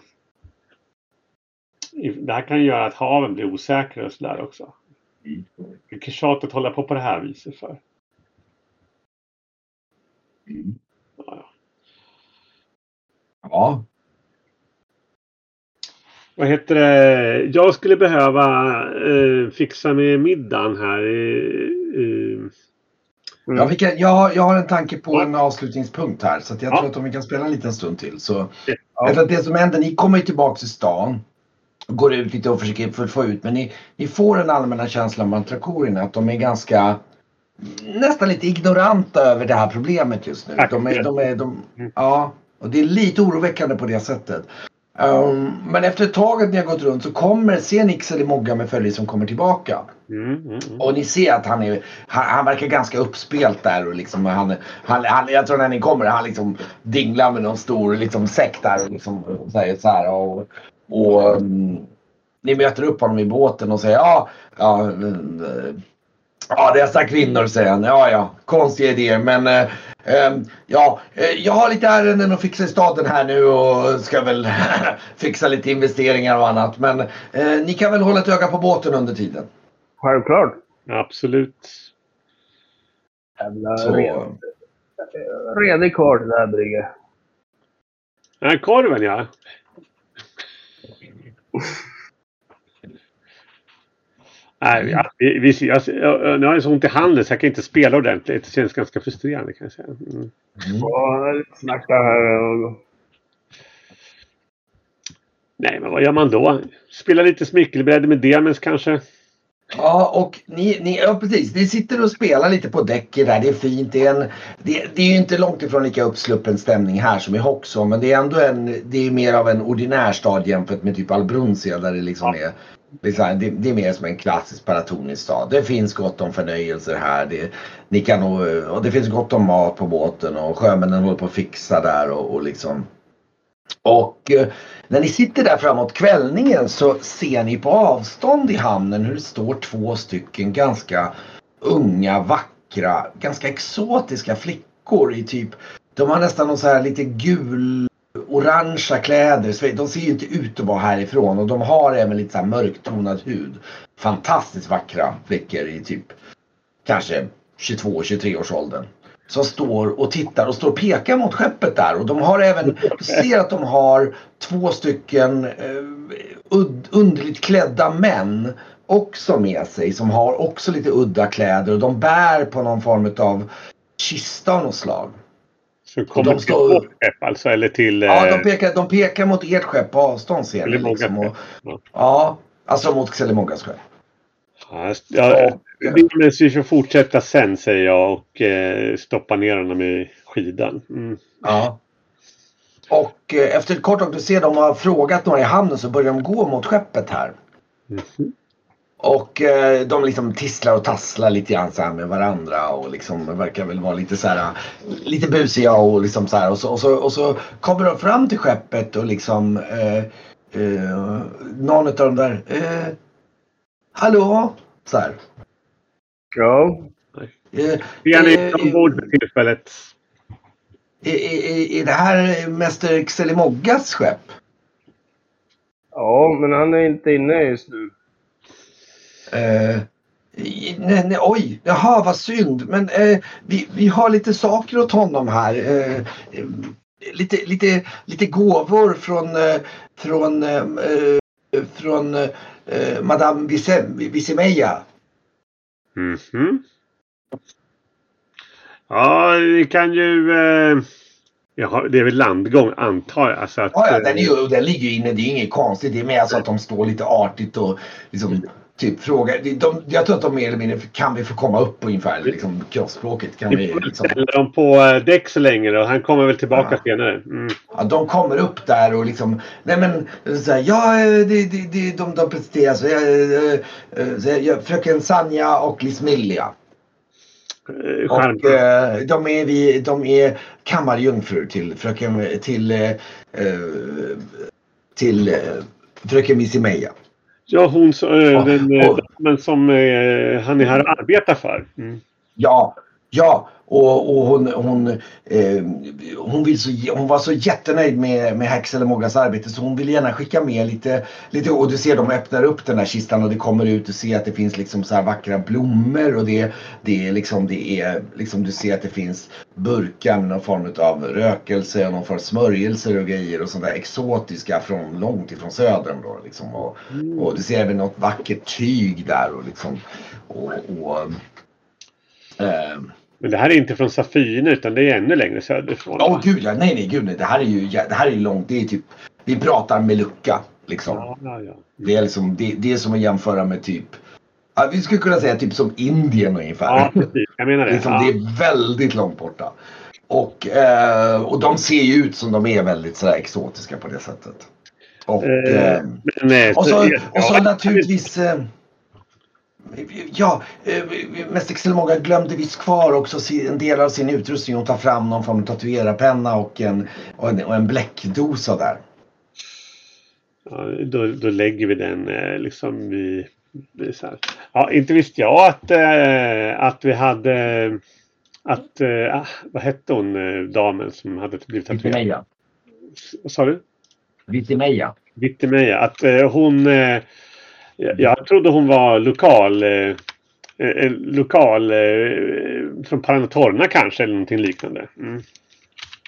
det här kan göra att haven blir osäkra och sådär också. Vilket tjat att hålla på på det här viset för. Mm. Ja, ja vad heter det? Jag skulle behöva eh, fixa med middagen här. Eh, Mm. Ja, kan, jag, jag har en tanke på en avslutningspunkt här så jag ja. tror att om vi kan spela en liten stund till så. Ja. det som händer, ni kommer tillbaka till stan. Går ut lite och försöker få ut men ni, ni får en allmänna känsla om trakorierna att de är ganska nästan lite ignoranta över det här problemet just nu. De är, de är, de, mm. ja, och det är lite oroväckande på det sättet. Um, men efter ett tag ni har gått runt så kommer, ser ni Mogga med följe som kommer tillbaka. Mm, mm, mm. Och ni ser att han, är, han, han, verkar ganska uppspelt där. Och liksom, han, han, han, jag tror när ni kommer han liksom dinglar med någon stor liksom, säck där och liksom, säger så här. Och, och um, ni möter upp honom i båten och säger ja, ja uh, Ja, dessa kvinnor säger han. Ja, ja, konstiga idéer men eh, ehm, ja, eh, jag har lite ärenden att fixa i staden här nu och ska väl fixa lite investeringar och annat. Men eh, ni kan väl hålla ett öga på båten under tiden? Självklart. Absolut. Jävla redig karl det där Brygge. Ja, korven ja. Nej, vi, vi, jag, jag, nu har jag så ont i handen så jag kan inte spela ordentligt. Det känns ganska frustrerande kan jag säga. Mm. Mm. Nej, men vad gör man då? Spela lite smyckelbräde med demens kanske? Ja, och ni, ni, ja, precis. Ni sitter och spelar lite på däcket där. Det är fint. Det är, en, det, det är ju inte långt ifrån lika uppsluppen stämning här som i Hoxton. Men det är ändå en, det är mer av en ordinär stad jämfört med typ Albrunsia där det liksom är det, det är mer som en klassisk paratonisk stad. Det finns gott om förnöjelser här. Det, ni kan, och det finns gott om mat på båten och sjömännen håller på att fixa där och, och liksom. Och eh, när ni sitter där framåt kvällningen så ser ni på avstånd i hamnen hur det står två stycken ganska unga, vackra, ganska exotiska flickor i typ de har nästan någon så här lite gul orangea kläder. De ser ju inte ut att vara härifrån och de har även lite så här mörktonad hud. Fantastiskt vackra flickor i typ kanske 22-23 års åldern. Som står och tittar och står och pekar mot skeppet där och de har även, du ser att de har två stycken eh, underligt klädda män också med sig som har också lite udda kläder och de bär på någon form av kista av något slag. Så kommer de till vårt skepp alltså? Eller till... Ja, de eh, pekar, de pekar mot ert skepp på avstånd ser ni. Liksom, och, ja, alltså mot Xelemogas skepp. Ja, ja, vi får fortsätta sen säger jag och eh, stoppa ner honom i skidan. Mm. Ja. Och eh, efter ett kort tag du ser de har frågat några i hamnen så börjar de gå mot skeppet här. Mm. och eh, de liksom tisslar och tasslar lite grann så här med varandra och liksom verkar väl vara lite så här lite busiga och liksom så här och så, och så, och så kommer de fram till skeppet och liksom eh, eh, någon av de där eh, Hallå? Så här. Ja. Eh, Vi är eh, inte ombord för tillfället. är, det här Mäster Xelimoggas skepp? Ja, men han är inte inne just nu. Eh, nej, nej, oj, jaha vad synd. Men eh, vi, vi har lite saker åt honom här. Eh, eh, lite, lite, lite gåvor från, eh, från, eh, eh, från eh, Madame Vise- Visemeja. Mhm. Ja, vi kan ju... Eh, jaha, det är väl landgång antar jag. Alltså att, Ja, ja, eh, den, är ju, den ligger ju inne, det är inget konstigt. Det är mer så att de står lite artigt och liksom, typ frågar. De, de, jag tror att de mer eller mindre, kan vi få komma upp ungefär, liksom kroppsspråket. Kan vi liksom, ställa dem på eh, däck så länge då. Han kommer väl tillbaka Ja. senare. Mm. Ja, de kommer upp där och liksom, nej men, så här, ja, eh, det, det, det, de, de presenterar. Eh, eh, så jag- jag- Fröken Sanja och Lismilja. Eh, Och eh, de är, vi, de är kammarjungfrur till fröken, till, eh, eh, till eh, fröken Missimeja. Ja, hon eh, den eh, och- damen som eh, han är här och arbetar för. Mm. Ja, ja. Och, och hon, hon, eh, hon, vill så, hon var så jättenöjd med, med Häxel och Moggas arbete så hon vill gärna skicka med lite, lite och du ser de öppnar upp den här kistan och det kommer ut och ser att det finns liksom så här vackra blommor och det, det är liksom det är liksom du ser att det finns burkar med någon form av rökelse och någon form av smörjelser och grejer och sådana där exotiska från långt ifrån södern då liksom och, och du ser även något vackert tyg där och liksom och, och ehm, Men det här är inte från Safine utan det är ännu längre söderifrån. Åh gud ja, nej nej gud nej. Det här är ju det här är långt. Det är typ, vi pratar med lucka liksom. Ja, ja, ja. Det är liksom, det, det är som att jämföra med typ, ja, vi skulle kunna säga typ som Indien ungefär. ja precis. Jag menar det. liksom. Det är väldigt långt borta. Och, eh, och de ser ju ut som de är väldigt sådär exotiska på det sättet. Och, Eh, eh, Men, eh, och så, och så naturligtvis eh, Ja, eh, Mäster Xelmoga glömde visst kvar också en del av sin utrustning och ta fram någon form av tatuerarpenna och en, och en, och en bläckdosa där. Ja, då, då lägger vi den eh, liksom i... i så här. Ja, inte visste jag att, eh, att vi hade... Att, ah, vad hette hon, damen som hade blivit tatuerad? Vitimeja. Vad sa du? Vitimeja. Vittemeja. Att hon... Jag, trodde hon var lokal... Eh, eh, eh lokal eh, från Paranatorna kanske eller någonting liknande. Mm.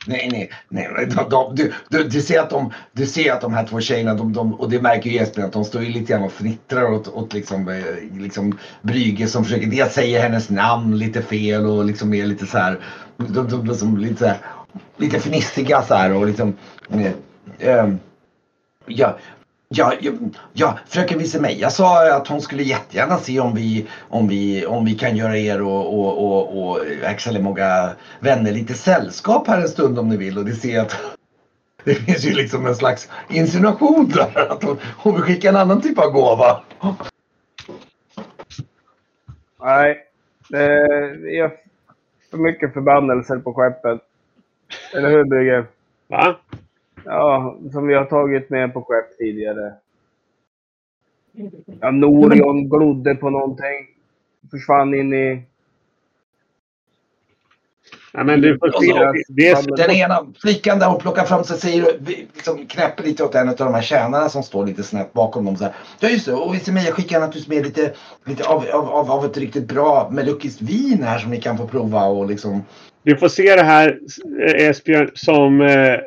Nej, nej, nej. De, de, du, du, du, ser att de, du ser att de här två tjejerna, de, de, och det märker ju Jesper, att de står ju lite grann och fnittrar åt, åt liksom, eh, liksom Brygge som försöker dels säga hennes namn lite fel och liksom är lite så här, de, de, de, som lite så här, lite fnissiga så här och liksom, eh, eh, ja, Ja, ja, ja, fröken Visemeja sa att hon skulle jättegärna se om vi, om vi, om vi kan göra er och, och, och, och Axel många vänner lite sällskap här en stund om ni vill. Och det ser jag att det finns ju liksom en slags insinuation där. Att hon, hon vill skicka en annan typ av gåva. Nej, det är för mycket förbannelser på skeppet. Eller hur Brygge? Va? Ja, som vi har tagit med på skepp tidigare. Ja, Norion glodde på någonting. Försvann in i... Ja, men du får se. Är, Den ena flickan där hon plockar fram sig säger, liksom knäpper lite åt en av de här tjänarna som står lite snett bakom dem. Så här, ja just det, och Visemeja skickar naturligtvis med lite, lite av, av, av, av ett riktigt bra melukiskt vin här som ni kan få prova och liksom Du får se det här eh, Esbjörn som eh,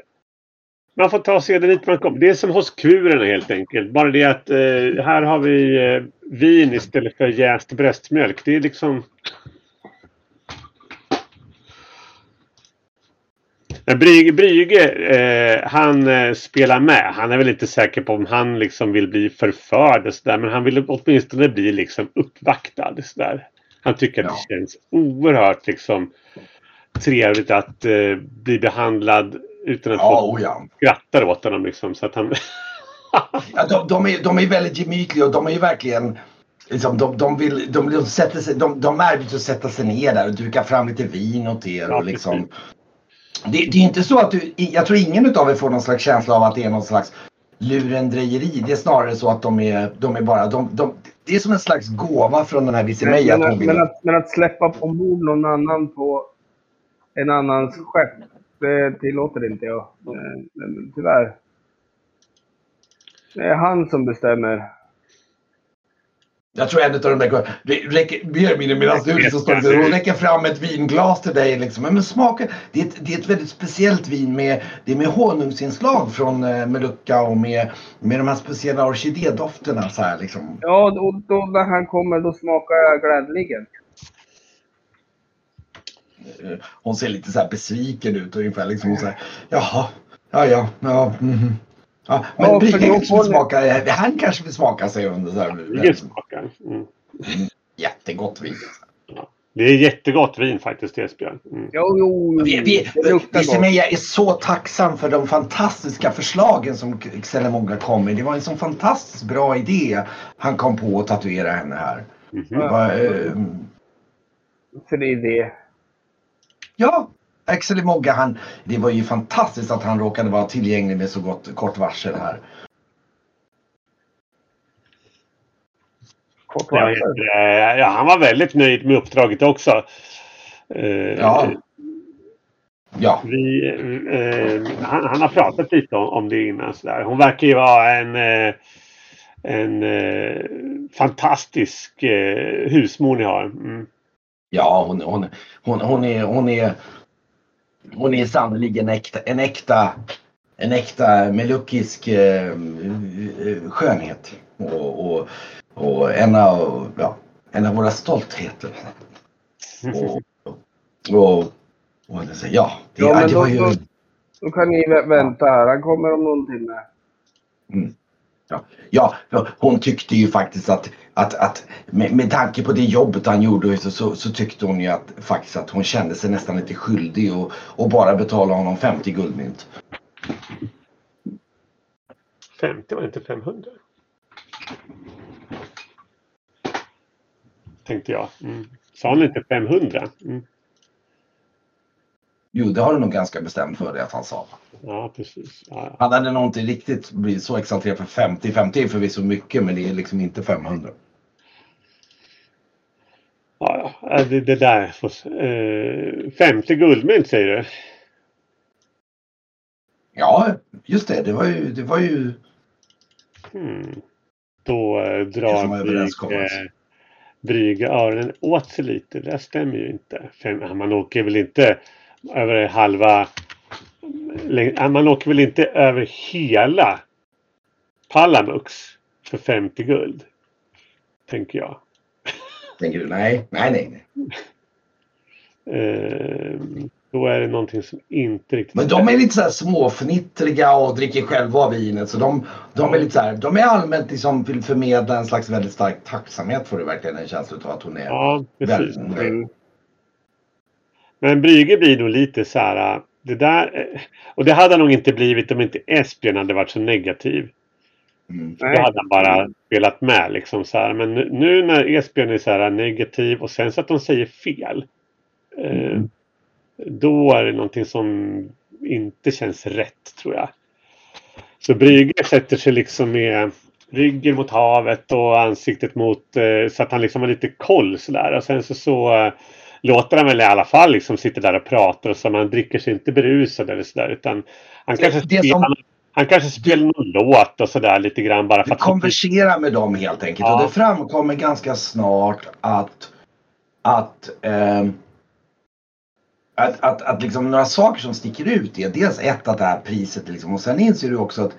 man får ta och se det dit man kommer. Det är som hos kurerna helt enkelt. Bara det att eh, här har vi eh, vin istället för jäst bröstmjölk. Det är liksom... Men Brygge, Brygge eh, han eh, spelar med. Han är väl inte säker på om han liksom vill bli förförd och sådär. Men han vill åtminstone bli liksom uppvaktad. Så där. Han tycker att det känns oerhört liksom trevligt att eh, bli behandlad utan att Ja, folk ja. skrattar åt honom. Liksom, så att han... ja de, de, är, de är väldigt gemytliga och de är ju verkligen liksom, de, de, vill, de, de, sätter sig, de, de erbjuds att sätta sig ner där och duka fram lite vin åt er. Ja, Och liksom, det, det är inte så att du, jag tror ingen av er får någon slags känsla av att det är någon slags lurendrejeri. Det är snarare så att de är, de är bara, de, de, det är som en slags gåva från den här Visse Men, men, men, att, men att släppa ombord någon annan på en annans skepp, det tillåter inte jag. Eh, men Tyvärr. Det är han som bestämmer. Jag tror en av de där mindre medan du liksom står hon räcker fram ett vinglas till dig. Liksom. Men smaka, det, är ett, det är ett väldigt speciellt vin med, det är med honungsinslag från eh, Melucca och med, med de här speciella orkidédofterna. Så här, liksom. Ja, då, då när han kommer då smakar jag gladeligen. Eh, Hon ser lite så här besviken ut ungefär. Liksom, så här, Jaha, ja ja, ja. mhm. ja men Ja, Brygge då kanske vill smaka, han kanske vill smaka sig under. Så Det här, smakar. Mm. jättegott vin. Det är jättegott vin faktiskt, Esbjörn. Mm. Jo, jo. Vi, vi, vi. Semeja är så tacksam för de fantastiska förslagen som Xelemonga kom med. Det var en sån fantastiskt bra idé han kom på att tatuera henne här. Mhm. Det var, eh, För det är det. Ja, Axel Mogga, han, det var ju fantastiskt att han råkade vara tillgänglig med så gott, kort varsel här. Kort Ja, varsel. ja, han var väldigt nöjd med uppdraget också. Eh, Ja. Ja, Vi, eh, han, han har pratat lite om, om det innan. Så där. Hon verkar ju vara en, eh, en eh, fantastisk eh, husmor ni har. Mm. Ja hon, hon, hon, hon är, hon är, hon är sannoliken en äkta, en äkta, en äkta meluckisk eh, eh, skönhet. Och, och, och en, av, ja, en av våra stoltheter. Och, och, och ja, det, Ja, men det var ju... då, då kan ni vä- vänta här. Han kommer om någon timme. Ja, ja, hon tyckte ju faktiskt att, att, att med, med tanke på det jobbet han gjorde så, så, så tyckte hon ju att faktiskt att hon kände sig nästan lite skyldig och, och bara betala honom 50 guldmynt. 50 var inte 500? Tänkte jag. Mm. Sa han inte 500? Mm. Jo, det har du nog ganska bestämt för dig att han sa. Ja, precis. Ja. Han hade nog inte riktigt blivit så exalterad för 50. 50 är förvisso mycket men det är liksom inte 500. Ja, ja. Det, det där. Eh, 50 guldmynt säger du? Ja, just det. Det var ju... Det var ju Hmm. Då eh, drar Brygge, överenskommelse. Brygge öronen åt sig lite. Det stämmer ju inte. Fem, man åker väl inte över halva... Man åker väl inte över hela Palamux för 50 guld. Tänker jag. Tänker du? Nej, nej, nej. Eh, då är det någonting som inte riktigt Men de är lite så här småfnittriga och dricker själva av vinet. Så de, de är lite så här, de är allmänt liksom vill förmedla en slags väldigt stark tacksamhet får du verkligen en känsla av att hon är. Ja, precis. väldigt- Mm. Men Brygge blir nog lite så här. äh, Det där, eh, och det hade han nog inte blivit om inte Esbjörn hade varit så negativ. Mm. Då hade han bara spelat med liksom så här. Men nu, nu när Esbjörn är så här negativ och sen så att de säger fel. Eh, Mm. Då är det någonting som inte känns rätt tror jag. Så Brygge sätter sig liksom med ryggen mot havet och ansiktet mot eh, så att han liksom har lite koll sådär. Och sen så, så eh, låter han väl i alla fall liksom sitta där och prata och så man dricker sig inte berusad eller sådär utan han kanske, det som- spelar, han kanske spelar någon låt och sådär lite grann bara för att konverserar med dem helt enkelt Ja. och det framkommer ganska snart att att, ehm, att, att, att liksom några saker som sticker ut är dels ett att det här priset liksom, och sen inser du också att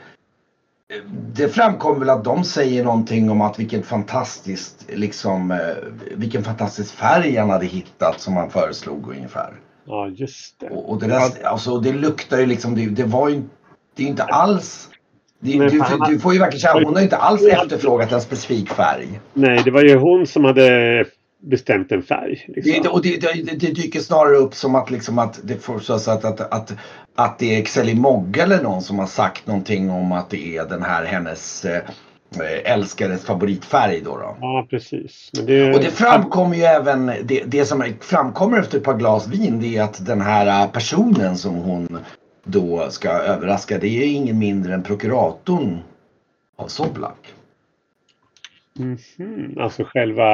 eh, det framkommer väl att de säger någonting om att vilken fantastiskt liksom eh, vilken fantastisk färg han hade hittat som han föreslog ungefär. Ja, just det. Och, och det, där, alltså, det luktar ju liksom, det, det var ju det är inte alls det, du, fan- du får ju verkligen känna, hon har inte alls efterfrågat en specifik färg. Nej, det var ju hon som hade bestämt en färg. Liksom. Det, och det, det, det dyker snarare upp som att, liksom att det får så att, att, att, att det är Xeli Mogge eller någon som har sagt någonting om att det är den här hennes, eh, älskares favoritfärg då. då. Ja, precis. Det... Och det framkommer ju även, det, det som framkommer efter ett par glas vin det är att den här personen som hon då ska överraska det är ingen mindre än prokuratorn av Soblak. Mm -hmm. Alltså själva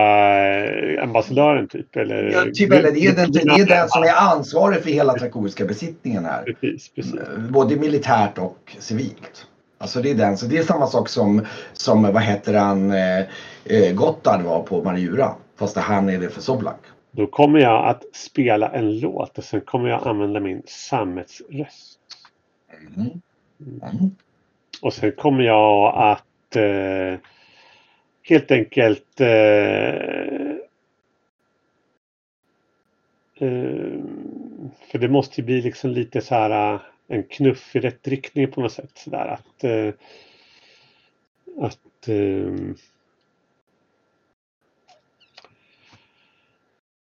eh, ambassadören typ? Eller? Ja, typ eller det är, den, det är den som är ansvarig för hela trakoriska besittningen här. Precis, precis. Både militärt och civilt. Alltså det är den. Så det är samma sak som, som vad heter han, eh, eh Gotthard var på Mariura. Fast han är det för Soblak. Då kommer jag att spela en låt och sen kommer jag använda min sammetsröst. Mm. Mm. Och sen kommer jag att eh, helt enkelt eh, eh, för det måste ju bli liksom lite så här eh, en knuff i rätt riktning på något sätt. Så där, att eh, att eh,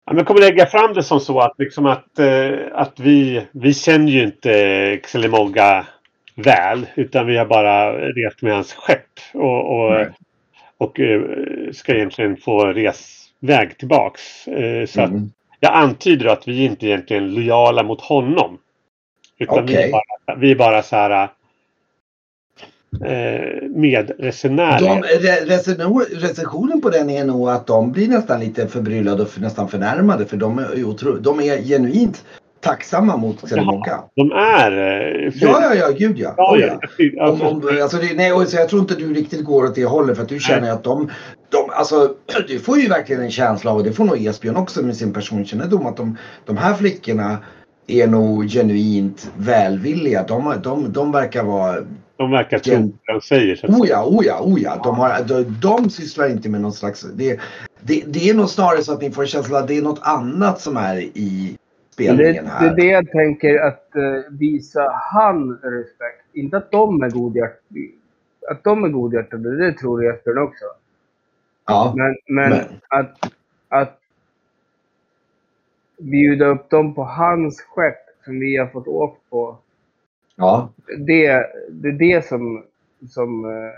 Ja, men kommer lägga fram det som så att, liksom att, eh, att vi, vi känner ju inte Xelemogga väl utan vi har bara rest med hans skepp och, och, och eh, ska egentligen få resväg tillbaks. Eh, så mm. att jag antyder att vi inte egentligen är lojala mot honom. Utan okay. vi, är bara, vi är bara så här medresenärer. recensionen på den är nog att de blir nästan lite förbryllade och nästan förnärmade för de är, otro, de är genuint tacksamma mot Xenomogga. De är... Eh, för... Ja, ja, ja, gud ja. ja, ja. Om, om, alltså det, nej, så jag tror inte du riktigt går åt det hållet för att du känner nej. att de, de... Alltså, du får ju verkligen en känsla av, och det får nog Esbjörn också med sin personkännedom, att de, de här flickorna är nog genuint välvilliga. De, de, de verkar vara de verkar tro vad de säger. Så oh ja, oh ja, oh ja. De, har, de, de sysslar inte med någon slags... Det, det, det är nog snarare så att ni får känslan att det är något annat som är i spelningen här. Det, är det jag tänker att uh, visa han respekt. Inte att de är godhjärtade. Att de är godhjärtade, det tror Jesper också. Ja, men, men, men, Att, att bjuda upp dem på hans skepp som vi har fått åka på. Ja. Det, det är det som, som uh,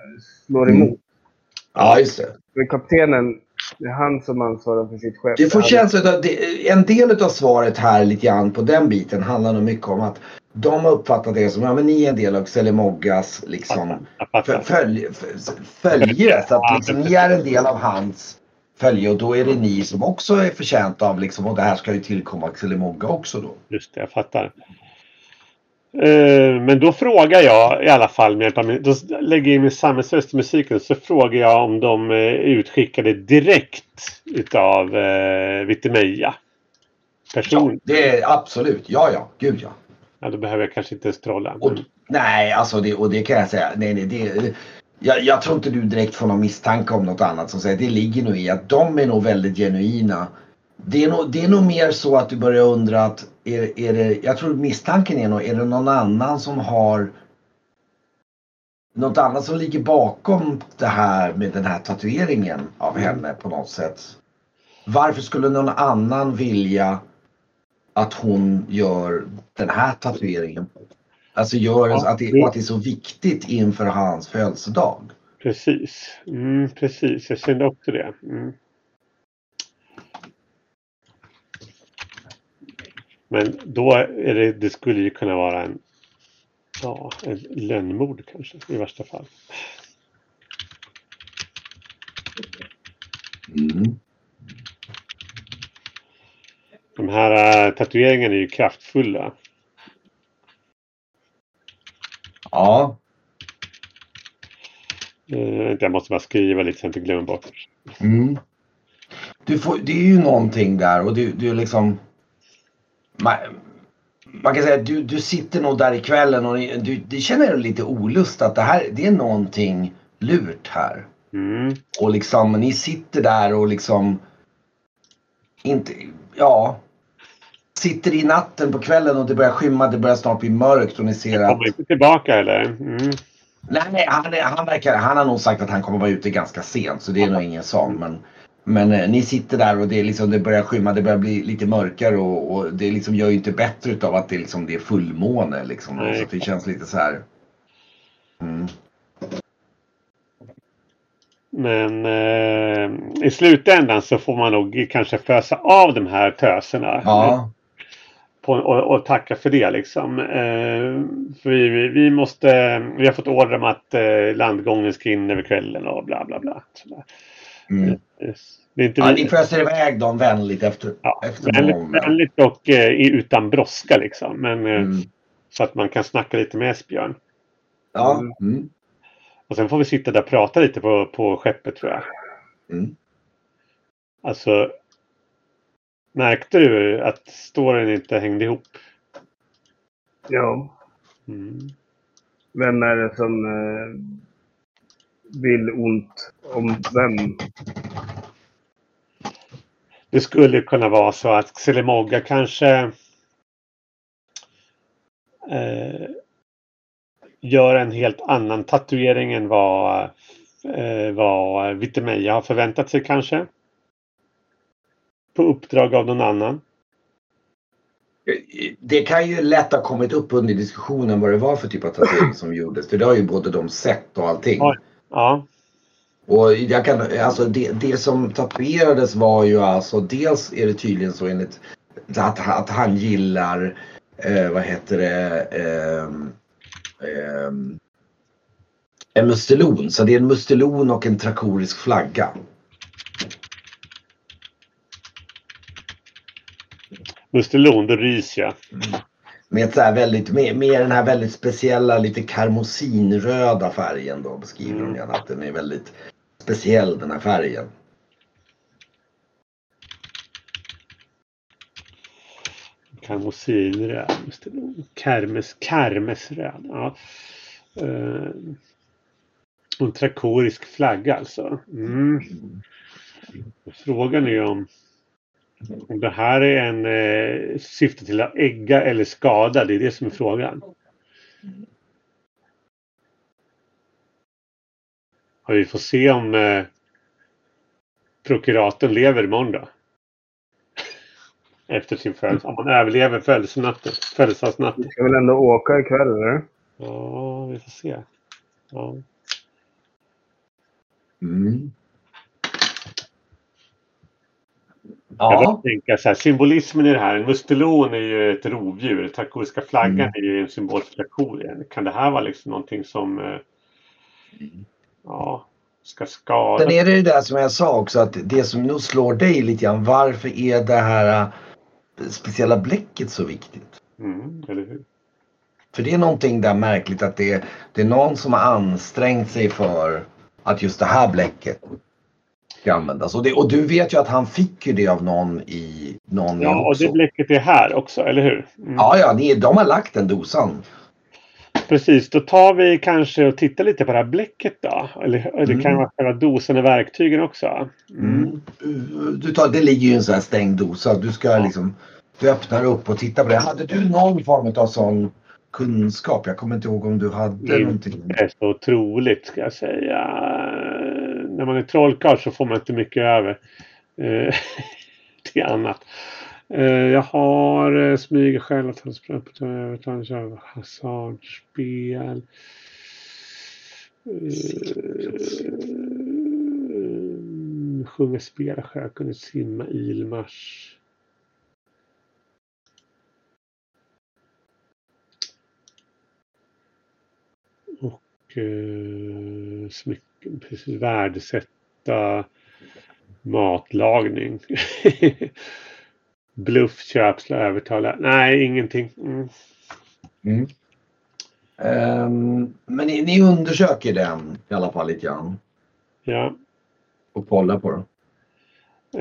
slår mm. emot. Mm. Ja, just det. Men kaptenen det är han som ansvarar för sitt skepp. Det får känslan att en del av svaret här lite grann på den biten handlar nog mycket om att de har uppfattat det som att ja, ni är en del av Xelemoggas liksom, följe. följe så att liksom, ni är en del av hans följe och då är det ni som också är förtjänta av liksom, och det här ska ju tillkomma Xelemogga också då. Just det, jag fattar. Eh, men då frågar jag i alla fall, med då lägger jag in min samhällsröst i musiken, så frågar jag om de är utskickade direkt utav eh, Vitemeja. Person. Ja, det är absolut. Ja, ja. Gud ja. Ja, då behöver jag kanske inte scrolla. Och, nej, alltså det, och det kan jag säga. Nej, nej, det, jag, jag tror inte du direkt får någon misstanke om något annat. Som säger, det ligger nog i att de är nog väldigt genuina det är, nog, det är nog mer så att du börjar undra att är, är det, jag tror misstanken är nog, är det någon annan som har något annat som ligger bakom det här med den här tatueringen av mm. henne på något sätt. Varför skulle någon annan vilja att hon gör den här tatueringen? Alltså gör ja, att, det, att det är så viktigt inför hans födelsedag. Precis, mm, precis. Jag kände också det. Mm. Men då är det, det skulle ju kunna vara en, ja, en lönnmord kanske i värsta fall. Mm. De här äh, tatueringarna är ju kraftfulla. Ja. Uh, jag måste bara skriva lite så jag inte glömmer bort. Mm. Du får, det är ju någonting där och du, du liksom man, man kan säga att du, du sitter nog där ikvällen och du, du känner lite olust att det här det är någonting lurt här. Mm. Och liksom ni sitter där och liksom inte, ja. Sitter i natten på kvällen och det börjar skymma, det börjar snart bli mörkt och ni ser att... kommer inte tillbaka eller? Mm. Nej, nej han, han, verkar, han har nog sagt att han kommer vara ute ganska sent så det är nog ingen sån. Men, men eh, ni sitter där och det, är liksom, det börjar skymma, det börjar bli lite mörkare och, och det liksom gör ju inte bättre utav att det, liksom, det är fullmåne. Liksom, så det känns lite så här. Mm. Men eh, i slutändan så får man nog kanske fösa av de här töserna. Ja. På, och, och tacka för det liksom. Eh, för vi, vi, vi måste, vi har fått order om att eh, landgången ska in över kvällen och bla bla bla. Sådär. Mm. Eh, Det är inte Ja, ni föser iväg dem vänligt efter, ja, efter vänligt, morgonen. vänligt och eh, utan brådska liksom. Men, eh, Mm. Så att man kan snacka lite med Esbjörn. Ja. Mm. Och sen får vi sitta där och prata lite på, på skeppet tror jag. Mm. Alltså. Märkte du att storyn inte hängde ihop? Ja. Mm. Vem är det som eh, vill ont om vem? Det skulle kunna vara så att Xelemogga kanske eh, gör en helt annan tatuering än vad, eh, vad Vitemeja har förväntat sig kanske. På uppdrag av någon annan. Det kan ju lätt ha kommit upp under diskussionen vad det var för typ av tatuering som gjordes. För det har ju både de sett och allting. Ja. Ja, Och jag kan, alltså det, det som tatuerades var ju alltså dels är det tydligen så enligt att, att han gillar, eh, vad heter det, ehm, ehm, en mustelon. Så det är en mustelon och en trakorisk flagga. Mustelon, då ryser jag. Med, så här väldigt, med, med den här väldigt speciella lite karmosinröda färgen då beskriver de Mm. gärna att den är väldigt speciell den här färgen. Karmosinröd. Kermes, kermesröd. Ja. Och en trakorisk flagga alltså. Mm. Frågan är om det här är en eh, syfte till att ägga eller skada. Det är det som är frågan. Ja, vi får se om eh, prokuratorn lever imorgon då. Efter sin födelse. Om han överlever födelsenatten. Födelsedagsnatten. Vi ska väl ändå åka ikväll, eller? Ja, vi får se. Ja. Mm. Jag Ja, bara tänker så här, symbolismen i det här. En mustelon är ju ett rovdjur. Trakoriska flaggan Mm. är ju en symbol för trakorien. Kan det här vara liksom någonting som eh, ja, ska skada? sen är det det där som jag sa också att det som nog slår dig lite grann. Varför är det här äh, speciella bläcket så viktigt? Mm, eller hur? För det är någonting där märkligt att det, det är någon som har ansträngt sig för att just det här bläcket ska användas. Och, det, och du vet ju att han fick ju det av någon i någon Ja, och det bläcket är här också, eller hur? Mm. Ja, ja, ni, de har lagt den dosan. Precis, då tar vi kanske och tittar lite på det här bläcket då. Eller det kan Mm. vara själva dosen och verktygen också. Mm. Du tar, det ligger ju i en sån här stängd dosa. Du ska liksom, du öppnar upp och tittar på det. Hade du någon form av sån kunskap? Jag kommer inte ihåg om du hade Mm. någonting. Det är så otroligt ska jag säga. När man är trollkarl så får man inte mycket över eh, till annat. Eh, jag har eh, smyger själv, övertalning, hasardspel. Eh, sjunga, spela, sjökunnig, simma, ilmars. Och eh, smycken, precis, värdesätta matlagning. Bluff, köp, slå, övertala. Nej, ingenting. Mm. Mm. Ehm, men ni, ni undersöker den i alla fall lite grann. Ja. Och kollar på den.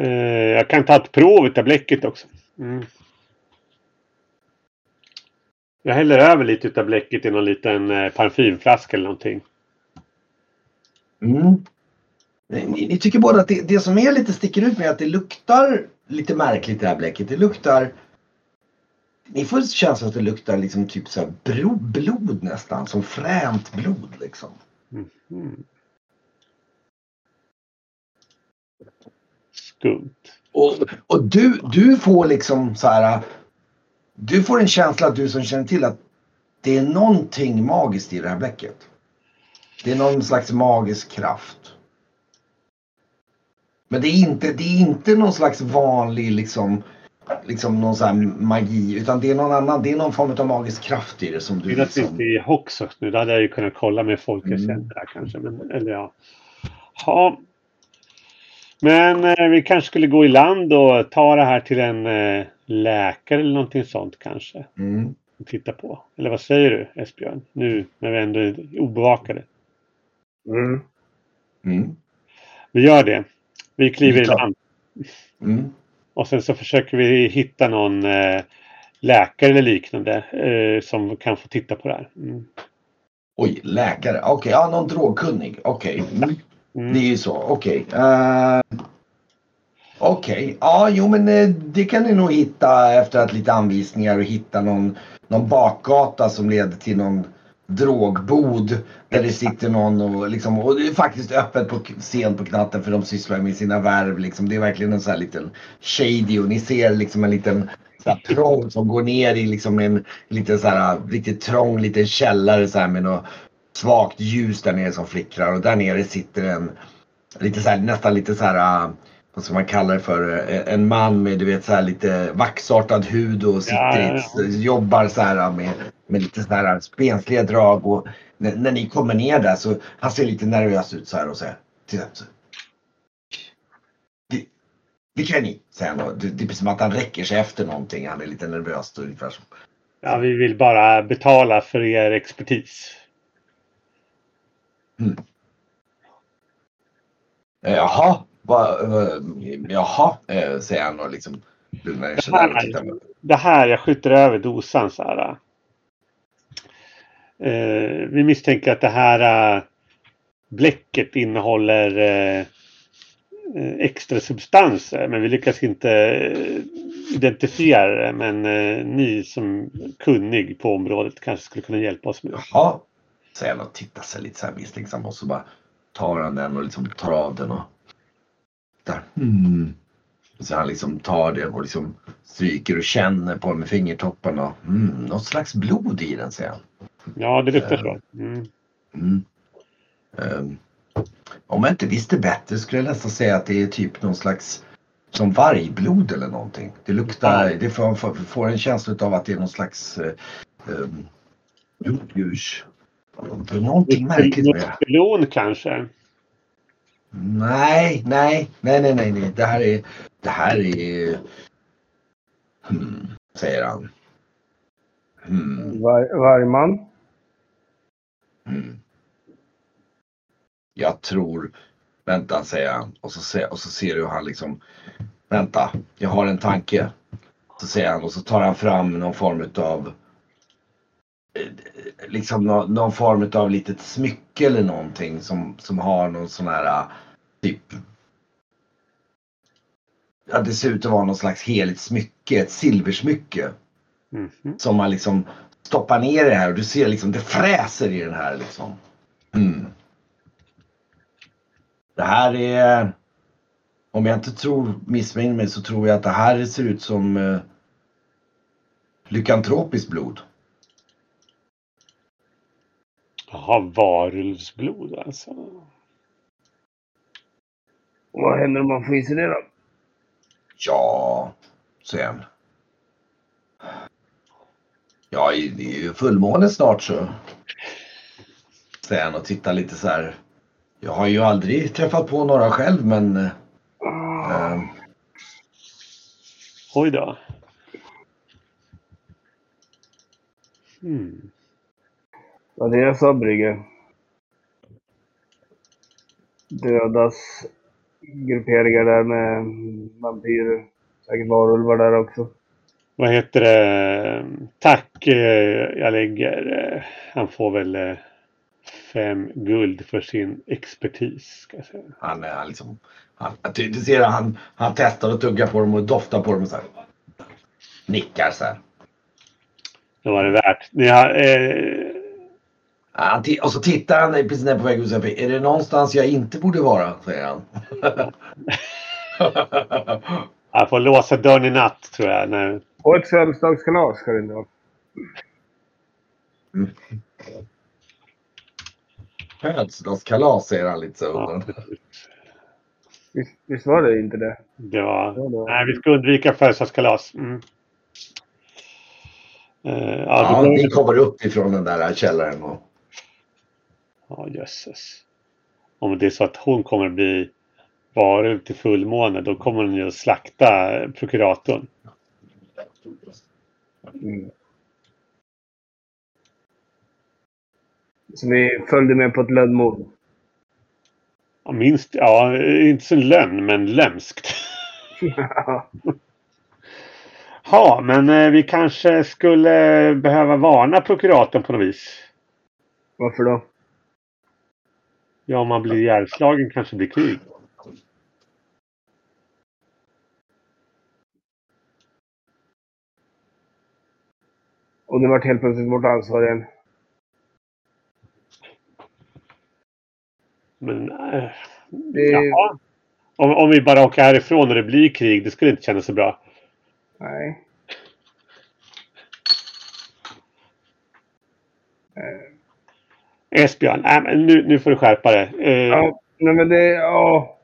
Eh, jag kan ta ett prov utav bläcket också. Mm. Jag häller över lite utav bläcket i någon liten eh, parfymflaska eller någonting. Mm. Ni, ni tycker båda att det, det som är lite sticker ut med är att det luktar lite märkligt det här bläcket. Det luktar... Ni får känslan att det luktar liksom typ så här bro, blod nästan. Som fränt blod liksom. Mm. Skumt. Och, och du, du får liksom så här. Du får en känsla att du som känner till att det är någonting magiskt i det här bläcket. Det är någon slags magisk kraft. Men det är inte, det är inte någon slags vanlig liksom, liksom någon sån här magi. Utan det är någon annan, det är någon form av magisk kraft i det som Det du är naturligtvis liksom... i Hoxos nu. Då hade jag ju kunnat kolla med folk jag Mm. känner där kanske. Men, eller ja. ja. Men eh, vi kanske skulle gå i land och ta det här till en eh, läkare eller någonting sånt kanske. Mm. Och titta på. Eller vad säger du Esbjörn? Nu när vi ändå är obevakade. Mm. Mm. Vi gör det. Vi kliver i land. Mm. Och sen så försöker vi hitta någon eh, läkare eller liknande eh, som kan få titta på det här. Mm. Oj, läkare. Okej, ja, någon drogkunnig. Okej. Mm. Mm. Det är ju så. Okej. Eh, Okej. Ja, jo men eh, det kan ni nog hitta efter att lite anvisningar och hitta någon, någon bakgata som leder till någon drogbod där det sitter någon och liksom och det är faktiskt öppet på sent på natten för de sysslar med sina värv liksom. Det är verkligen en sån här liten shady och ni ser liksom en liten prång som går ner i liksom en liten så här riktigt trång liten källare så här med något svagt ljus där nere som flickrar och där nere sitter en lite så här, nästan lite så här äh, vad ska man kalla det för? Eh, En man med du vet så här lite vaxartad hud och sitter Ja, ja, ett- jobbar så här med, med lite så här spensliga drag och när, när ni kommer ner där så han ser lite nervös ut så här och så. Det, vilka är ni? Säger han det, det är som att han räcker sig efter någonting. Han är lite nervös ungefär som. Ja, vi vill bara betala för er expertis. Eh, Jaha, va, va, jaha, eh, säger han och liksom lugnar ner sig där och tittar. Det här, jag skjuter över dosan så här. Eh, vi misstänker att det här eh, bläcket innehåller eh, eh, extra substanser men vi lyckas inte eh, identifiera det. Men eh, ni som kunnig på området kanske skulle kunna hjälpa oss med det. Jaha, säger han och tittar sig lite så här misstänksam och så bara tar han den och liksom tar av den och där. Mm. Och så han liksom tar den och liksom stryker och känner på den med fingertopparna. Mm, något slags blod i den säger han. Ja, det luktar så. Mm. Mm. Ehm, om jag inte visste bättre skulle jag nästan säga att det är typ någon slags som vargblod eller någonting. Det luktar, det får, får, får en känsla av att det är någon slags eh, um. Det är någonting märkligt med det. Muskelon kanske? Nej, nej, nej, nej, nej, nej. Det här är, det här är... Hmm, säger han. Hmm, Var, vargman. Hmm. Jag tror... Vänta, säger han. Och så, ser, och så ser du hur han liksom... Vänta, jag har en tanke. Så säger han och så tar han fram någon form utav... eh, Liksom någon, någon form utav litet smycke eller någonting som, som har någon sån här typ Ja, det ser ut att vara någon slags heligt smycke, ett silversmycke. Mhm. Som man liksom stoppar ner det här och du ser liksom det fräser i den här liksom. Mm. Det här är, om jag inte tror, missminner mig så tror jag att det här ser ut som eh, lykantropiskt blod. Jaha, varulvsblod alltså. Vad händer om man får i sig det då? Ja, säger han. Ja, det är ju fullmåne snart så. Säger han och tittar lite så här. Jag har ju aldrig träffat på några själv men eh, eh, Oj då. Hmm. Ja, det är jag sa Brygge. Dödas grupperingar där med vampyrer. Säkert varulvar där också. Vad heter det? Tack, eh, jag lägger. eh, Han får väl eh, fem guld för sin expertis. Ska jag säga. han, är- han liksom. Han, du, du ser han, han testar och tuggar på dem och doftar på dem och så här. Nickar så här. Det var det värt. Ni har, eh, Han och så tittar han precis när på väg ut är det någonstans jag inte borde vara? Säger han. jag får låsa dörren i natt tror jag. När, Och ett födelsedagskalas ska det inte vara. Födelsedagskalas säger han lite så ja. Visst, visst var det inte det? Det var... Ja, det var- Nej, vi ska undvika födelsedagskalas. Mm. Eh, ja, Ja, det vi går... kommer upp ifrån den där källaren. Och... ja, jösses. Om det är så att hon kommer att bli varulv till fullmåne, då kommer hon ju att slakta prokuratorn. Mm. Så vi följde med på ett lönnmord. Ja, minst, ja, inte så lönn, men lömskt. Ja, men eh, vi kanske skulle behöva varna prokuratorn på något vis. Varför då? Ja, om man blir ihjälslagen kanske det blir krig. Och det vart helt plötsligt vårt ansvar igen. Men... Äh, Det. Om, om vi bara åker härifrån och det blir krig, det skulle inte kännas så bra. Nej. Esbjörn, äh, men nu, nu får du skärpa dig. Eh, Ja, nej men det... Ja.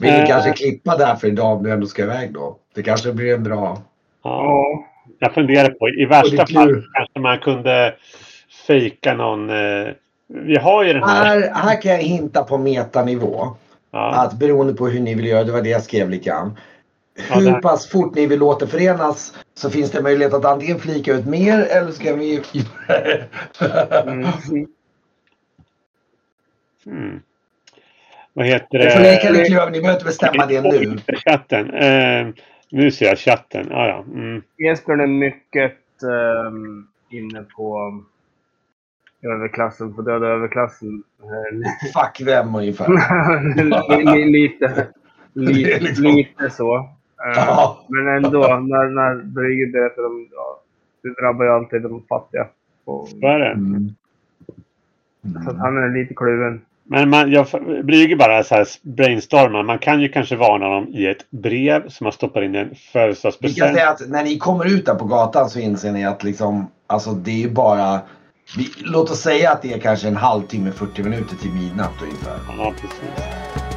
Vi Eh. kanske klippa där för idag om du ändå ska iväg då? Det kanske blir en bra... ja. Ja. Jag funderar på, i värsta fall kanske man kunde fejka någon... Eh, vi har ju den här... Här, här kan jag hinta på metanivå. Ja, Att beroende på hur ni vill göra, det var det jag skrev lite grann. Ja, Hur där. pass fort ni vill återförenas så finns det möjlighet att antingen flika ut mer eller ska vi... Mm. hmm. Vad heter Det får leka det? lite klöv, ni behöver inte bestämma det nu. Chatten. Eh, nu ser jag chatten. Ja, ja. Mm. Esbjörn är mycket ehm, inne på överklassen, på döda överklassen. Fuck vem ungefär. li- li- lite, lite, liksom- lite så. Eh, Ja. Men ändå, när, när Brygge berättar om... Ja, det drabbar ju alltid de fattiga. Och, Vad är det? Mm. så att han är lite kluven. Men man, jag Brygger bara så här brainstormar. Man kan ju kanske varna dem i ett brev som man stoppar in i en Vi kan födelsedagspresent. säga att när ni kommer ut där på gatan så inser ni att liksom, alltså det är ju bara... Vi, låt oss säga att det är kanske en halvtimme, 40 minuter till midnatt ungefär. Ja, precis.